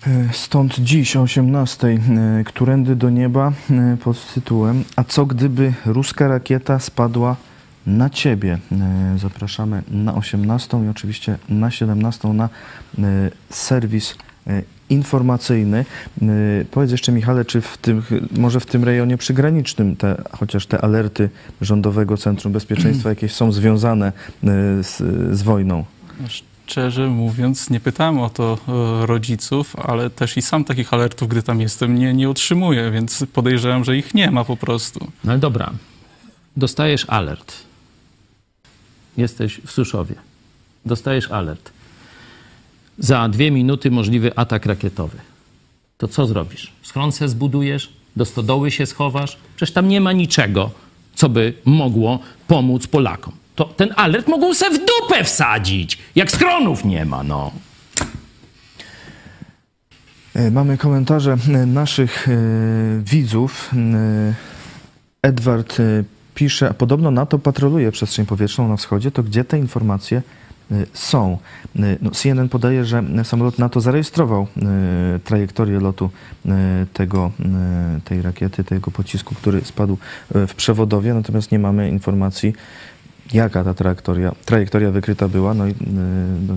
E, Stąd dziś o 18, e, którędy do nieba e, pod tytułem A co gdyby ruska rakieta spadła na ciebie? Zapraszamy na 18 i oczywiście na 17 na serwis informacyjny. Powiedz jeszcze Michale, czy w tym, może w tym rejonie przygranicznym te, chociaż te alerty Rządowego Centrum Bezpieczeństwa jakieś są związane z, z wojną? Szczerze mówiąc, nie pytałem o to e, rodziców, ale też i sam takich alertów, gdy tam jestem, nie, nie otrzymuję, więc podejrzewam, że ich nie ma po prostu. No ale dobra, dostajesz alert. Jesteś w Suszowie. Dostajesz alert. Za dwie minuty możliwy atak rakietowy. To co zrobisz? Schron se zbudujesz? Do stodoły się schowasz? Przecież tam nie ma niczego, co by mogło pomóc Polakom to ten alert mogą se w dupę wsadzić, jak schronów nie ma, no. E, mamy komentarze e, naszych e, widzów. Edward pisze, a podobno NATO patroluje przestrzeń powietrzną na wschodzie, to gdzie te informacje są? No, CNN podaje, że samolot NATO zarejestrował trajektorię lotu tego, tej rakiety, tego pocisku, który spadł w przewodowie, natomiast nie mamy informacji, jaka ta trajektoria, trajektoria wykryta była. No i y, no,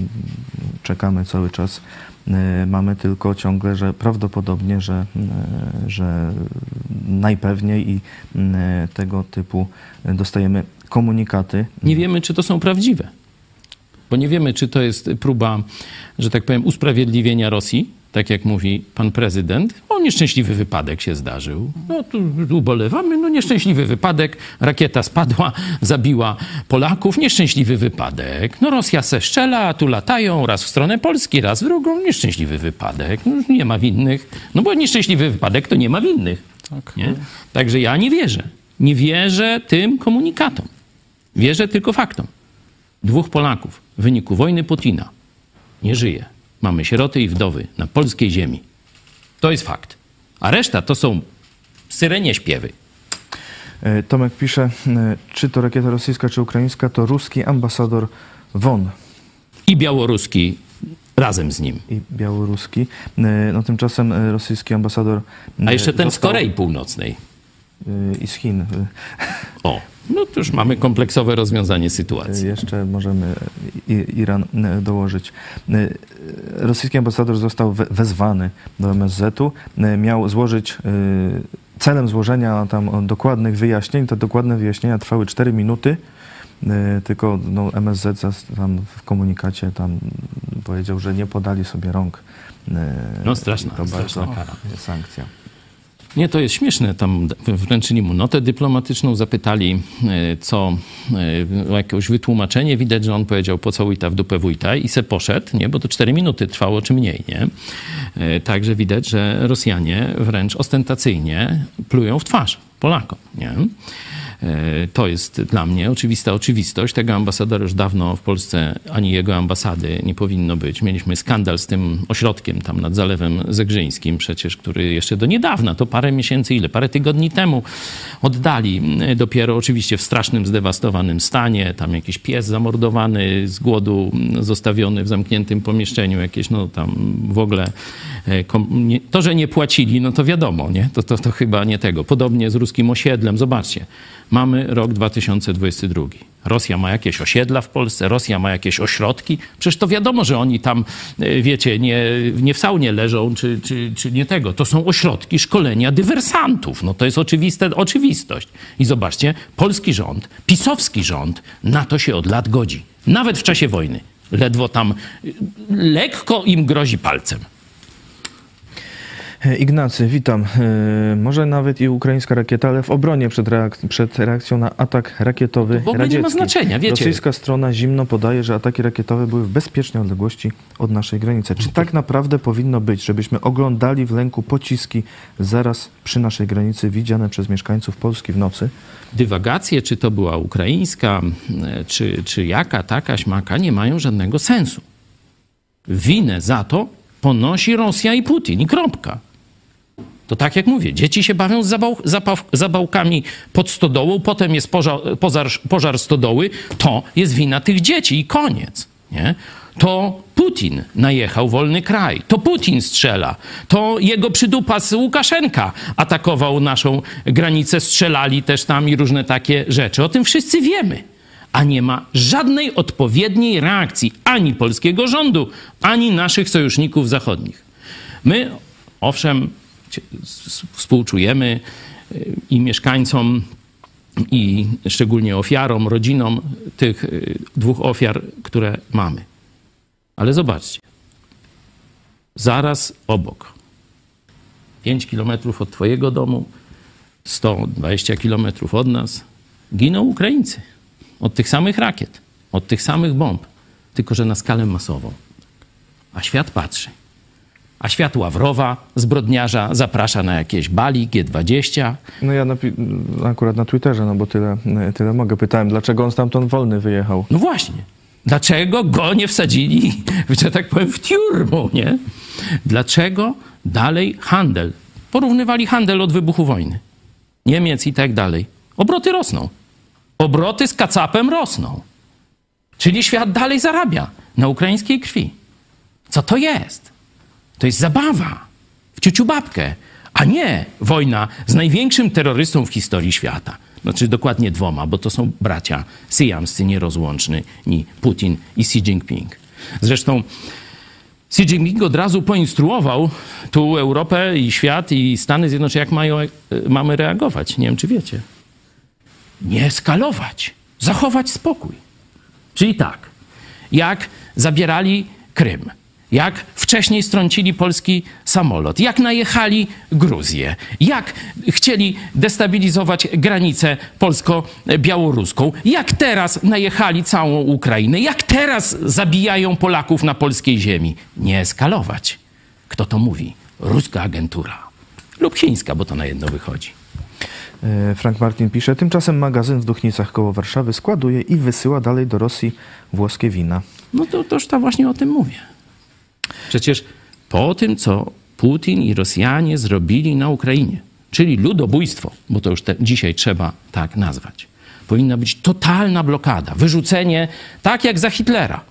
czekamy cały czas. Y, mamy tylko ciągle, że prawdopodobnie, że, y, że najpewniej i tego typu dostajemy komunikaty. Nie wiemy, czy to są prawdziwe. Bo nie wiemy, czy to jest próba, że tak powiem, usprawiedliwienia Rosji, tak jak mówi pan prezydent, o nieszczęśliwy wypadek się zdarzył. No tu ubolewamy, no nieszczęśliwy wypadek, rakieta spadła, zabiła Polaków, nieszczęśliwy wypadek. No Rosja se szczela, a tu latają raz w stronę Polski, raz w drugą, nieszczęśliwy wypadek. No, nie ma winnych. No bo nieszczęśliwy wypadek to nie ma winnych. Tak. Nie? Także ja nie wierzę. Nie wierzę tym komunikatom. Wierzę tylko faktom. Dwóch Polaków w wyniku wojny Putina nie żyje mamy sieroty i wdowy na polskiej ziemi. To jest fakt. A reszta to są syrenie śpiewy. E, Tomek pisze, e, czy to rakieta rosyjska, czy ukraińska, to ruski ambasador Won. I białoruski razem z nim. I białoruski. E, no tymczasem rosyjski ambasador. A jeszcze ten został... z Korei Północnej. I z Chin. O. No to już mamy kompleksowe rozwiązanie sytuacji. Jeszcze możemy Iran e, dołożyć. Rosyjski ambasador został wezwany do MSZ-u. Miał złożyć, celem złożenia tam dokładnych wyjaśnień, te dokładne wyjaśnienia trwały 4 minuty. Tylko no, MSZ tam w komunikacie tam powiedział, że nie podali sobie rąk. No straszna, to straszna kara. Sankcja. Nie, to jest śmieszne. Tam wręczyli mu notę dyplomatyczną, zapytali e, co, e, o jakieś wytłumaczenie. Widać, że on powiedział pocałuj ta w dupę wójta i se poszedł, nie? bo to cztery minuty trwało, czy mniej. Nie? E, także widać, że Rosjanie wręcz ostentacyjnie plują w twarz Polakom. Nie? E, To jest dla mnie oczywista oczywistość. Tego ambasadora już dawno w Polsce ani jego ambasady nie powinno być. Mieliśmy skandal z tym ośrodkiem tam nad Zalewem Zegrzyńskim przecież, który jeszcze do niedawna, to parę miesięcy, ile, parę tygodni temu oddali e, dopiero oczywiście w strasznym, zdewastowanym stanie. Tam jakiś pies zamordowany z głodu, zostawiony w zamkniętym pomieszczeniu, jakieś no tam w ogóle e, to, że nie płacili, no to wiadomo, nie? To, to, to chyba nie tego. Podobnie z ruskim osiedlem. Zobaczcie, mamy rok 2022. Rosja ma jakieś osiedla w Polsce, Rosja ma jakieś ośrodki. Przecież to wiadomo, że oni tam, e, wiecie, nie, nie w saunie leżą, czy, czy, czy nie tego. To są ośrodki szkolenia dywersantów. No to jest oczywiste, oczywistość. I zobaczcie, polski rząd, pisowski rząd na to się od lat godzi. Nawet w czasie wojny. Ledwo tam e, lekko im grozi palcem. E, Ignacy, witam. E, Może nawet i ukraińska rakieta, ale w obronie przed, reak- przed reakcją na atak rakietowy w ogóle nie ma znaczenia, wiecie. Rosyjska strona zimno podaje, że ataki rakietowe były w bezpiecznej odległości od naszej granicy. Czy tak naprawdę powinno być, żebyśmy oglądali w lęku pociski zaraz przy naszej granicy widziane przez mieszkańców Polski w nocy? dywagacje, czy to była ukraińska, czy, czy jaka, taka, śmaka, nie mają żadnego sensu. Winę za to ponosi Rosja i Putin i kropka. To tak jak mówię, dzieci się bawią z zabał, zapaw, zabałkami pod stodołą, potem jest pożar, pożar, pożar stodoły, to jest wina tych dzieci i koniec. Nie? To Putin najechał wolny kraj, to Putin strzela, to jego przydupas Łukaszenka atakował naszą granicę, strzelali też tam i różne takie rzeczy. O tym wszyscy wiemy. A nie ma żadnej odpowiedniej reakcji ani polskiego rządu, ani naszych sojuszników zachodnich. My, owszem, współczujemy y, i mieszkańcom, i szczególnie ofiarom, rodzinom tych y, dwóch ofiar, które mamy. Ale zobaczcie, zaraz obok, 5 kilometrów od Twojego domu, 120 kilometrów od nas, giną Ukraińcy. Od tych samych rakiet, od tych samych bomb, tylko że na skalę masową. A świat patrzy. A świat Ławrowa, zbrodniarza, zaprasza na jakieś Bali, G20. No ja napi- akurat na Twitterze, no bo tyle, tyle mogę. Pytałem, dlaczego on stamtąd wolny wyjechał. No właśnie. Dlaczego go nie wsadzili, że tak powiem, w tiurmu, nie? Dlaczego dalej handel? Porównywali handel od wybuchu wojny. Niemiec i tak dalej. Obroty rosną. Obroty z kacapem rosną. Czyli świat dalej zarabia na ukraińskiej krwi. Co to jest? To jest zabawa w ciuciu babkę, a nie wojna z największym terrorystą w historii świata. Znaczy dokładnie dwoma, bo to są bracia syjamscy nierozłączni, Putin i Xi Jinping. Zresztą Xi Jinping od razu poinstruował tu Europę i świat i Stany Zjednoczone, jak mają, e, mamy reagować. Nie wiem, czy wiecie. Nie eskalować, zachować spokój. Czyli tak, jak zabierali Krym, jak wcześniej strącili polski samolot, jak najechali Gruzję, jak chcieli destabilizować granicę polsko-białoruską, jak teraz najechali całą Ukrainę, jak teraz zabijają Polaków na polskiej ziemi. Nie eskalować. Kto to mówi? Ruska agentura lub chińska, bo to na jedno wychodzi. E, Frank Martin pisze, tymczasem magazyn w Duchnicach koło Warszawy składuje i wysyła dalej do Rosji włoskie wina. No to toż to właśnie o tym mówię. Przecież po tym, co Putin i Rosjanie zrobili na Ukrainie, czyli ludobójstwo, bo to już te, dzisiaj trzeba tak nazwać, powinna być totalna blokada, wyrzucenie, tak jak za Hitlera,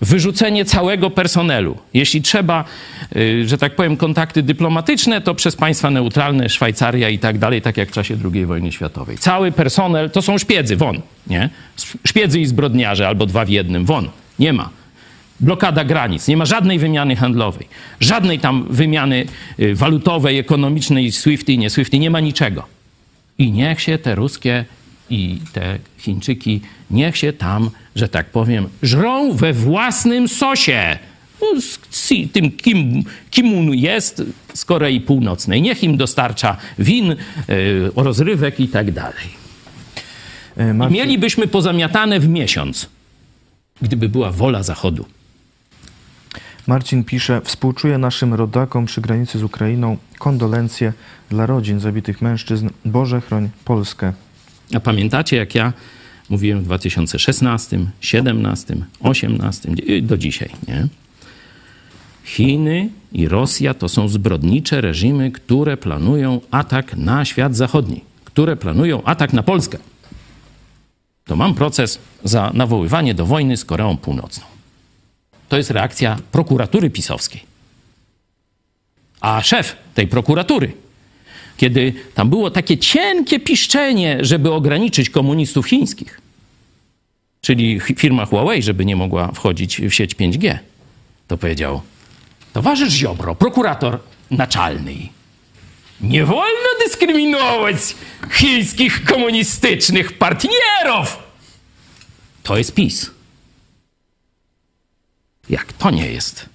wyrzucenie całego personelu. Jeśli trzeba, y, że tak powiem, kontakty dyplomatyczne, to przez państwa neutralne, Szwajcaria i tak dalej, tak jak w czasie II wojny światowej. Cały personel to są szpiedzy, won, nie? Szpiedzy i zbrodniarze, albo dwa w jednym, won. Nie ma blokada granic, nie ma żadnej wymiany handlowej, żadnej tam wymiany y, walutowej, ekonomicznej, SWIFT i nie SWIFT, nie ma niczego. I niech się te ruskie i te Chińczyki, niech się tam, że tak powiem, żrą we własnym sosie. No, z, tym, kim, kim on jest z Korei Północnej. Niech im dostarcza win, y, rozrywek i tak dalej. E, Marcin- mielibyśmy pozamiatane w miesiąc, gdyby była wola Zachodu. Marcin pisze, współczuję naszym rodakom przy granicy z Ukrainą, kondolencje dla rodzin zabitych mężczyzn. Boże chroń Polskę. A pamiętacie, jak ja mówiłem w 2016, 2017, 2018 do dzisiaj, nie? Chiny i Rosja to są zbrodnicze reżimy, które planują atak na świat zachodni, które planują atak na Polskę. To mam proces za nawoływanie do wojny z Koreą Północną. To jest reakcja prokuratury pisowskiej. A szef tej prokuratury, kiedy tam było takie cienkie piszczenie, żeby ograniczyć komunistów chińskich, czyli firma Huawei, żeby nie mogła wchodzić w sieć 5G, to powiedział: Towarzysz Ziobro, prokurator naczelny. Nie wolno dyskryminować chińskich komunistycznych partnerów. To jest PiS. Jak to nie jest?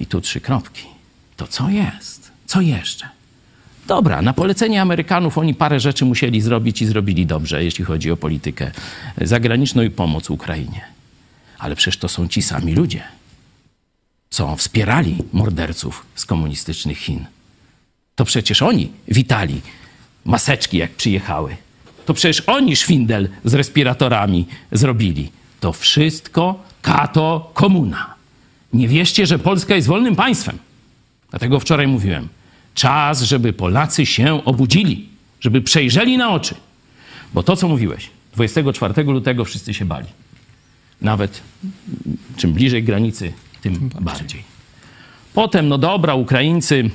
I tu trzy kropki. To co jest? Co jeszcze? Dobra, na polecenie Amerykanów oni parę rzeczy musieli zrobić i zrobili dobrze, jeśli chodzi o politykę zagraniczną i pomoc Ukrainie. Ale przecież to są ci sami ludzie, co wspierali morderców z komunistycznych Chin. To przecież oni witali maseczki, jak przyjechały. To przecież oni szwindel z respiratorami zrobili. To wszystko kato komuna. Nie wierzcie, że Polska jest wolnym państwem. Dlatego wczoraj mówiłem, czas, żeby Polacy się obudzili, żeby przejrzeli na oczy. Bo to, co mówiłeś, 24 lutego wszyscy się bali. Nawet czym bliżej granicy, tym bardziej. Potem, no dobra, Ukraińcy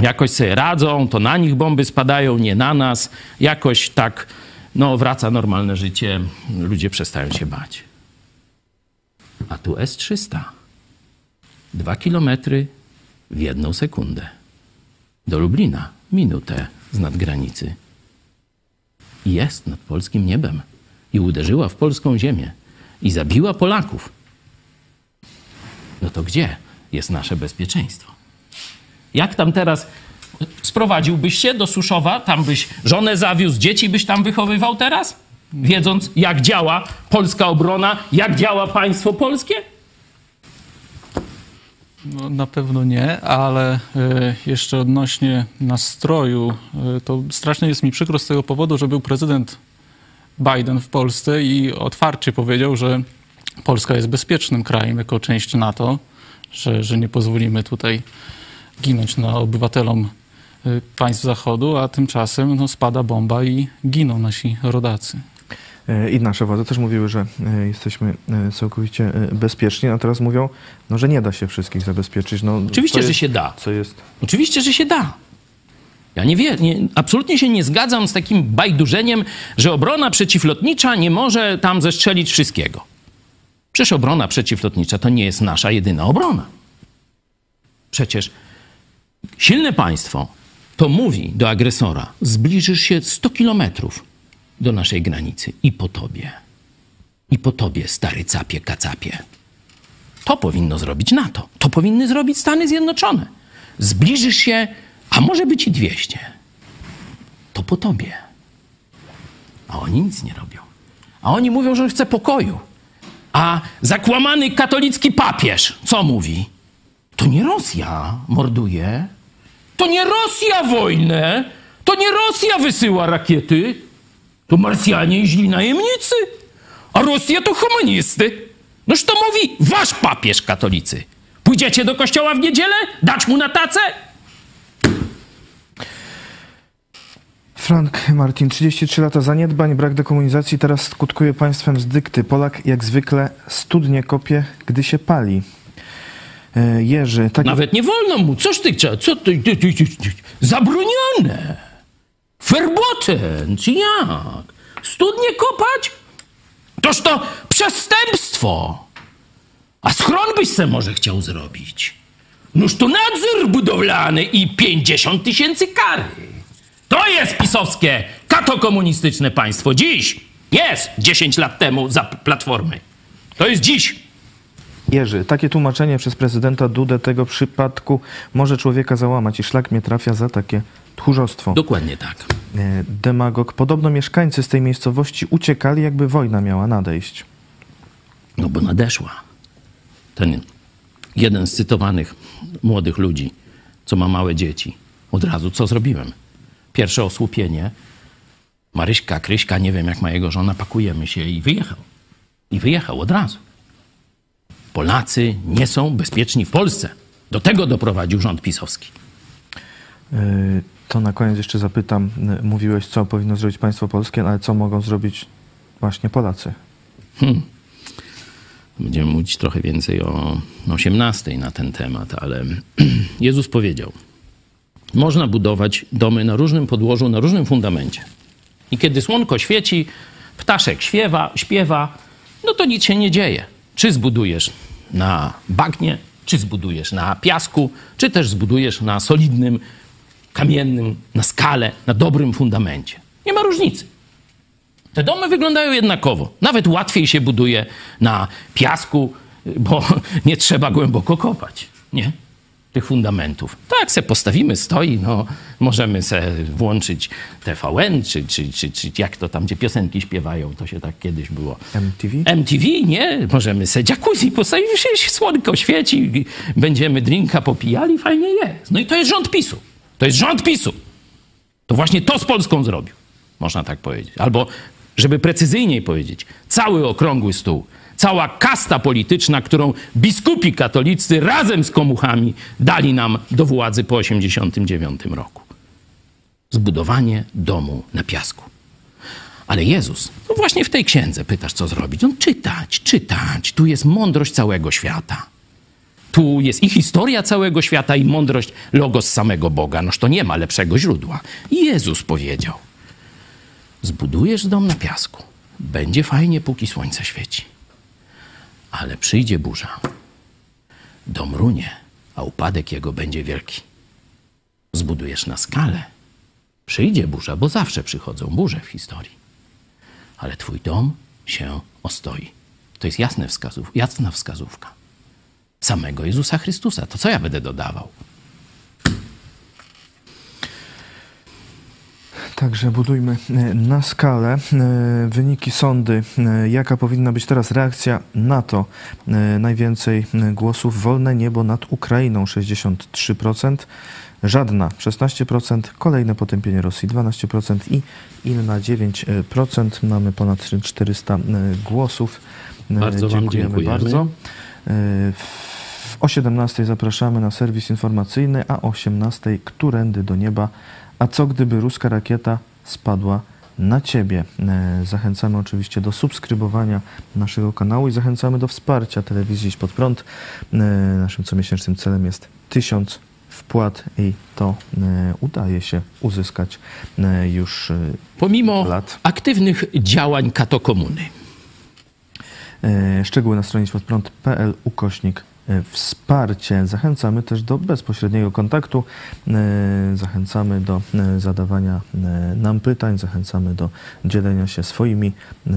jakoś sobie radzą, to na nich bomby spadają, nie na nas. Jakoś tak, no wraca normalne życie, ludzie przestają się bać. A tu S-300. Dwa kilometry w jedną sekundę. Do Lublina minutę z nadgranicy. Jest nad polskim niebem. I uderzyła w polską ziemię. I zabiła Polaków. No to gdzie jest nasze bezpieczeństwo? Jak tam teraz sprowadziłbyś się do Suszowa, tam byś żonę zawiózł, dzieci byś tam wychowywał teraz? Wiedząc, jak działa polska obrona, jak działa państwo polskie? No, na pewno nie, ale y, jeszcze odnośnie nastroju, y, to strasznie jest mi przykro z tego powodu, że był prezydent Biden w Polsce i otwarcie powiedział, że Polska jest bezpiecznym krajem jako część NATO, że, że nie pozwolimy tutaj ginąć na obywatelom y, państw Zachodu, a tymczasem no, spada bomba i giną nasi rodacy. E, I nasze władze też mówiły, że e, jesteśmy e, całkowicie bezpieczni, a teraz mówią, no, że nie da się wszystkich zabezpieczyć. No, Oczywiście, jest, że się da. Co jest? Oczywiście, że się da. Ja nie wiem, nie, absolutnie się nie zgadzam z takim bajdurzeniem, że obrona przeciwlotnicza nie może tam zestrzelić wszystkiego. Przecież obrona przeciwlotnicza to nie jest nasza jedyna obrona. Przecież silne państwo to mówi do agresora: zbliżysz się 100 kilometrów do naszej granicy i po tobie. I po tobie, stary capie, kacapie. To powinno zrobić NATO. To powinny zrobić Stany Zjednoczone. Zbliżysz się, a może być i 200. To po tobie. A oni nic nie robią. A oni mówią, że chce pokoju. A zakłamany katolicki papież co mówi? To nie Rosja morduje. To nie Rosja wojnę. To nie Rosja wysyła rakiety. To Marsjanie i źli najemnicy. A Rosja to humanisty. Noż to mówi wasz papież katolicy. Pójdziecie do kościoła w niedzielę? Dać mu na tacę? Frank Martin, 33 lata zaniedbań, brak dekomunizacji, teraz skutkuje państwem z dykty. Polak jak zwykle studnie kopie, gdy się pali. E, Jerzy, tak... Nawet nie wolno mu. Coż ty? Co ty, ty, ty, ty, ty? Zabronione. Verboten, czy jak? Studnie kopać? Toż to przestępstwo. A schron byś se może chciał zrobić. Noż to nadzór budowlany i 50 tysięcy kary. To jest pisowskie, katokomunistyczne państwo. Dziś. Jest 10 lat temu za Platformy. To jest dziś. Jerzy, takie tłumaczenie przez prezydenta Dudę tego przypadku może człowieka załamać i szlak mnie trafia za takie tchórzostwo. Dokładnie tak. E, Demagog. Podobno mieszkańcy z tej miejscowości uciekali, jakby wojna miała nadejść. No bo nadeszła. Ten jeden z cytowanych młodych ludzi, co ma małe dzieci. Od razu co zrobiłem? Pierwsze osłupienie. Maryśka, Kryśka, nie wiem jak ma jego żona, pakujemy się i wyjechał. I wyjechał od razu. Polacy nie są bezpieczni w Polsce. Do tego doprowadził rząd pisowski. Y, To na koniec jeszcze zapytam. y, Mówiłeś, co powinno zrobić państwo polskie, ale co mogą zrobić właśnie Polacy? Hmm. Będziemy mówić trochę więcej o 18 na ten temat, ale Jezus powiedział: Można budować domy na różnym podłożu, na różnym fundamencie. I kiedy słonko świeci, ptaszek śpiewa, śpiewa, no to nic się nie dzieje. Czy zbudujesz na bagnie, czy zbudujesz na piasku, czy też zbudujesz na solidnym, kamiennym, na skale, na dobrym fundamencie. Nie ma różnicy. Te domy wyglądają jednakowo. Nawet łatwiej się buduje na piasku, bo nie trzeba głęboko kopać, nie? Tych fundamentów. Tak se postawimy, stoi, no, możemy se włączyć TVN, czy, czy, czy, czy jak to tam, gdzie piosenki śpiewają, to się tak kiedyś było. MTV? MTV, nie? Możemy se jacuzzi postawić, słonko świeci, będziemy drinka popijali, fajnie jest. No i to jest rząd PiSu. To jest rząd PiSu. To właśnie to z Polską zrobił, można tak powiedzieć. Albo, żeby precyzyjniej powiedzieć, cały okrągły stół, cała kasta polityczna, którą biskupi katolicy razem z komuchami dali nam do władzy po 1989 roku. Zbudowanie domu na piasku. Ale Jezus, no właśnie w tej księdze pytasz, co zrobić. No czytać, czytać. Tu jest mądrość całego świata. Tu jest i historia całego świata, i mądrość logos samego Boga. Noż to nie ma lepszego źródła. Jezus powiedział: Zbudujesz dom na piasku. Będzie fajnie, póki słońce świeci. Ale przyjdzie burza. Dom runie, a upadek jego będzie wielki. Zbudujesz na skale. Przyjdzie burza, bo zawsze przychodzą burze w historii. Ale twój dom się ostoi. To jest jasne wskazów, jasna wskazówka samego Jezusa Chrystusa. To co ja będę dodawał? Także budujmy e, na skalę. E, Wyniki sądy. E, Jaka powinna być teraz reakcja na to? Najwięcej głosów wolne niebo nad Ukrainą 63%, żadna 16%, kolejne potępienie Rosji 12% i inna 9%. Mamy ponad 400 e, głosów. Bardzo wam dziękujemy. bardzo. O 17 zapraszamy na serwis informacyjny, a o 18 którędy do nieba. A co gdyby ruska rakieta spadła na ciebie? E, Zachęcamy oczywiście do subskrybowania naszego kanału i zachęcamy do wsparcia telewizji Idź Pod Prąd. E, Naszym comiesięcznym celem jest 1000 wpłat i to e, udaje się uzyskać już Pomimo lat. aktywnych działań katokomuny. Szczegóły na stronie światprąd.pl ukośnik wsparcie. Zachęcamy też do bezpośredniego kontaktu. E, Zachęcamy do e, zadawania e, nam pytań, zachęcamy do dzielenia się swoimi e,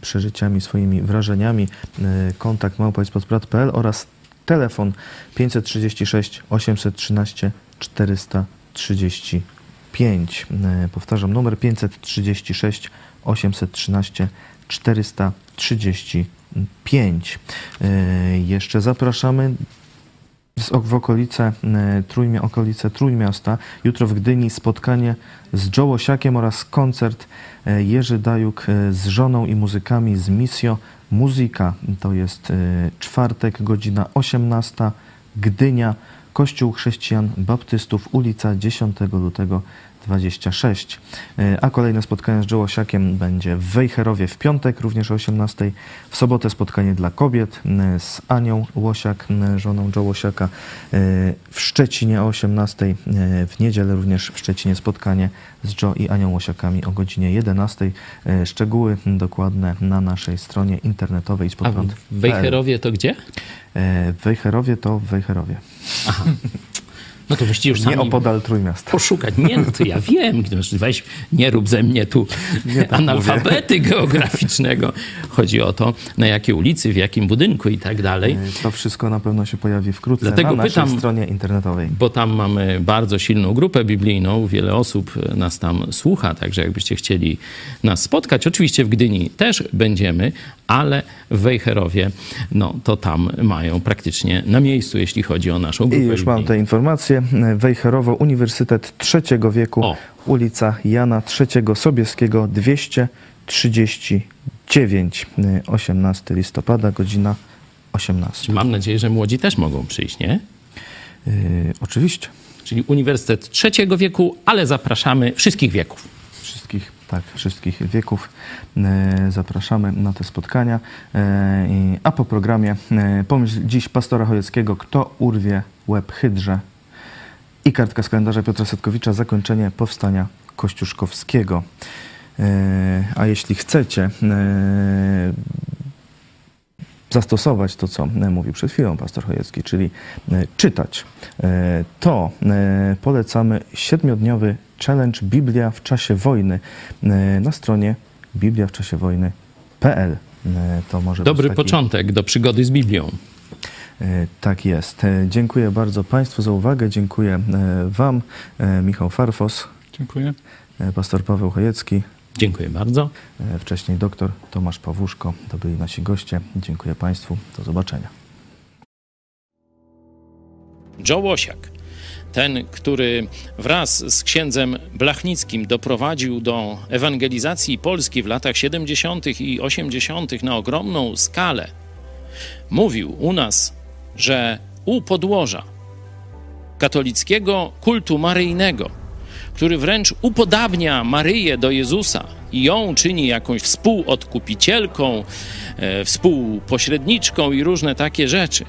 przeżyciami, swoimi wrażeniami. E, Kontakt małpa.pl oraz telefon 536 813 435. E, Powtarzam numer 536 813 435. E, Jeszcze zapraszamy w okolice, e, Trójmia, okolice Trójmiasta. Jutro w Gdyni spotkanie z Joe Osiakiem oraz koncert e, Jerzy Dajuk z żoną i muzykami z Misio Muzyka. To jest czwartek, godzina 18, Gdynia, Kościół Chrześcijan Baptystów, ulica 10 lutego 26. E, A kolejne spotkanie z Joe Osiakiem będzie w Wejherowie w piątek, również o 18. W sobotę spotkanie dla kobiet z Anią Łosiak, żoną Joe Łosiaka. e, W Szczecinie o 18. e, W niedzielę również w Szczecinie spotkanie z Joe i Anią Łosiakami o godzinie 11. E, Szczegóły dokładne na naszej stronie internetowej pod A w Wejherowie to gdzie? W Wejherowie to w Wejherowie. No to właściwie już Nie sami opodal Trójmiasta. poszukać. Nie, no to ja wiem. Weź, nie rób ze mnie tu Nie tak analfabety geograficznego. Chodzi o to, na jakiej ulicy, w jakim budynku i tak dalej. To wszystko na pewno się pojawi wkrótce Dlatego na naszej pytam- stronie internetowej. bo tam mamy bardzo silną grupę biblijną, wiele osób nas tam słucha, także jakbyście chcieli nas spotkać, oczywiście w Gdyni też będziemy, ale w Wejherowie, no to tam mają praktycznie na miejscu, jeśli chodzi o naszą I grupę już mam te informacje. Mieście Wejherowo, Uniwersytet trzeciego wieku, O. ulica Jana III Sobieskiego 239, e, 18 listopada, godzina 18. Mam nadzieję, że młodzi też mogą przyjść, nie? E, oczywiście. Czyli Uniwersytet trzeciego wieku, ale zapraszamy wszystkich wieków. Wszystkich, tak, wszystkich wieków e, zapraszamy na te spotkania. I- a po programie e, pomyśl dziś pastora Chojeckiego, kto urwie łeb hydrze i kartka z kalendarza Piotra Setkowicza, zakończenie powstania kościuszkowskiego. E, a jeśli chcecie e, zastosować to, co e, mówił przed chwilą pastor Chojecki, czyli czytać, to polecamy siedmiodniowy challenge Biblia w czasie wojny na stronie bibliawczasiewojny.pl. E, To może Dobry być taki, początek do przygody z Biblią. E, Tak jest. E, Dziękuję bardzo Państwu za uwagę. Dziękuję e, Wam, Michał Farfos, Dziękuję. pastor Paweł Chojecki, Dziękuję bardzo. wcześniej doktor Tomasz Pawłuszko. To byli nasi goście. Dziękuję Państwu. Do zobaczenia. Joe Łosiak, ten, który wraz z księdzem Blachnickim doprowadził do ewangelizacji Polski w latach 70. i 80. na ogromną skalę, mówił u nas, że u podłoża katolickiego kultu maryjnego, który wręcz upodabnia Maryję do Jezusa i ją czyni jakąś współodkupicielką, e, współpośredniczką i różne takie rzeczy,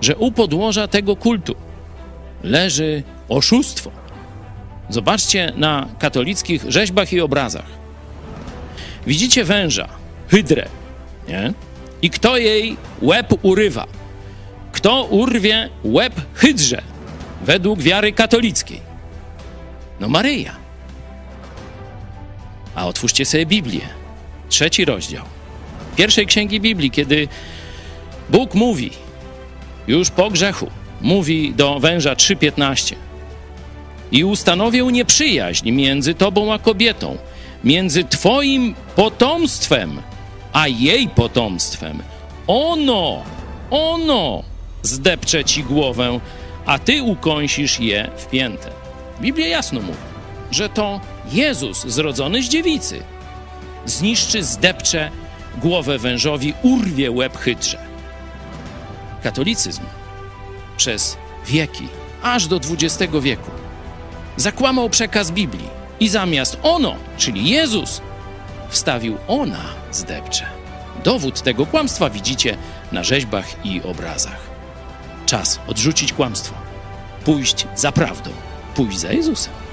że u podłoża tego kultu leży oszustwo. Zobaczcie na katolickich rzeźbach i obrazach. Widzicie węża, hydrę, nie? I kto jej łeb urywa? Kto urwie łeb hydrze według wiary katolickiej? No Maryja. A otwórzcie sobie Biblię. Trzeci rozdział. Pierwszej księgi Biblii, kiedy Bóg mówi, już po grzechu, mówi do węża 3:15. I ustanowię nieprzyjaźń między tobą a kobietą, między twoim potomstwem a jej potomstwem. Ono, ono zdepcze ci głowę, a ty ukąsisz je w piętę. Biblia jasno mówi, że to Jezus zrodzony z dziewicy zniszczy, zdepcze głowę wężowi, urwie łeb hydrze. Katolicyzm przez wieki, aż do XX wieku, zakłamał przekaz Biblii i zamiast ono, czyli Jezus, wstawił ona zdepcze. Dowód tego kłamstwa widzicie na rzeźbach i obrazach. Czas odrzucić kłamstwo, pójść za prawdą, pójść za Jezusem.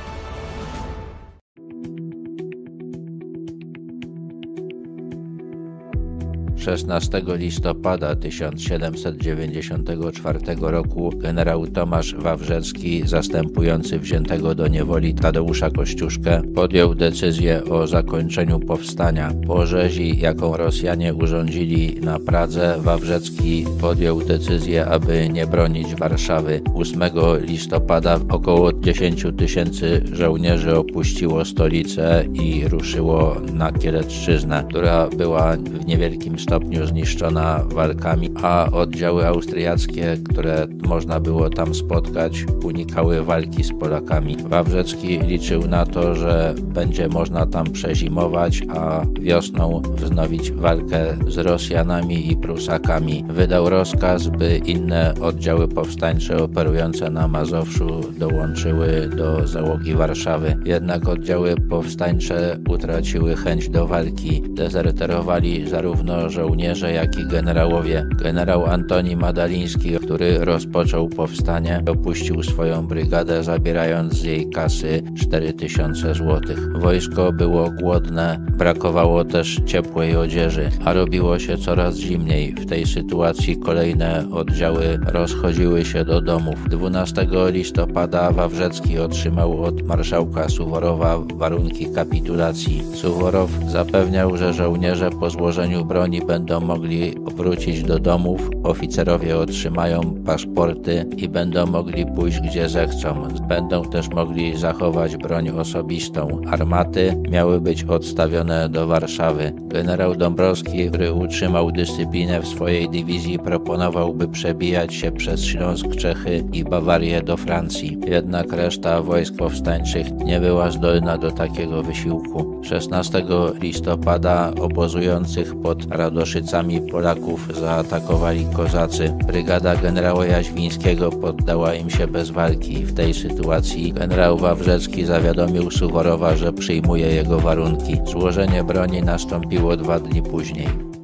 16 listopada 1794 roku generał Tomasz Wawrzecki, zastępujący wziętego do niewoli Tadeusza Kościuszkę, podjął decyzję o zakończeniu powstania. Po rzezi, jaką Rosjanie urządzili na Pradze, Wawrzecki podjął decyzję, aby nie bronić Warszawy. 8 listopada około 10 tysięcy żołnierzy opuściło stolicę i ruszyło na Kielecczyznę, która była w niewielkim stopniu zniszczona walkami, a oddziały austriackie, które można było tam spotkać, unikały walki z Polakami. Wawrzecki liczył na to, że będzie można tam przezimować, a wiosną wznowić walkę z Rosjanami i Prusakami. Wydał rozkaz, by inne oddziały powstańcze operujące na Mazowszu dołączyły do załogi Warszawy. Jednak oddziały powstańcze utraciły chęć do walki. Dezerterowali zarówno żołnierze, jak i generałowie. Generał Antoni Madaliński, który rozpoczął powstanie, opuścił swoją brygadę, zabierając z jej kasy 4000 złotych. Wojsko było głodne, brakowało też ciepłej odzieży, a robiło się coraz zimniej. W tej sytuacji kolejne oddziały rozchodziły się do domów. 12 listopada Wawrzecki otrzymał od marszałka Suworowa warunki kapitulacji. Suworow zapewniał, że żołnierze po złożeniu broni będą mogli wrócić do domów, oficerowie otrzymają paszporty i będą mogli pójść gdzie zechcą. Będą też mogli zachować broń osobistą. Armaty miały być odstawione do Warszawy. Generał Dąbrowski, który utrzymał dyscyplinę w swojej dywizji, proponował, by przebijać się przez Śląsk, Czechy i Bawarię do Francji. Jednak reszta wojsk powstańczych nie była zdolna do takiego wysiłku. 16 listopada obozujących pod Radoszycami Polaków zaatakowali kozacy. Brygada generała Jaźwińskiego poddała im się bez walki. W tej sytuacji generał Wawrzecki zawiadomił Suworowa, że przyjmuje jego warunki. Złożenie broni nastąpiło dwa dni później.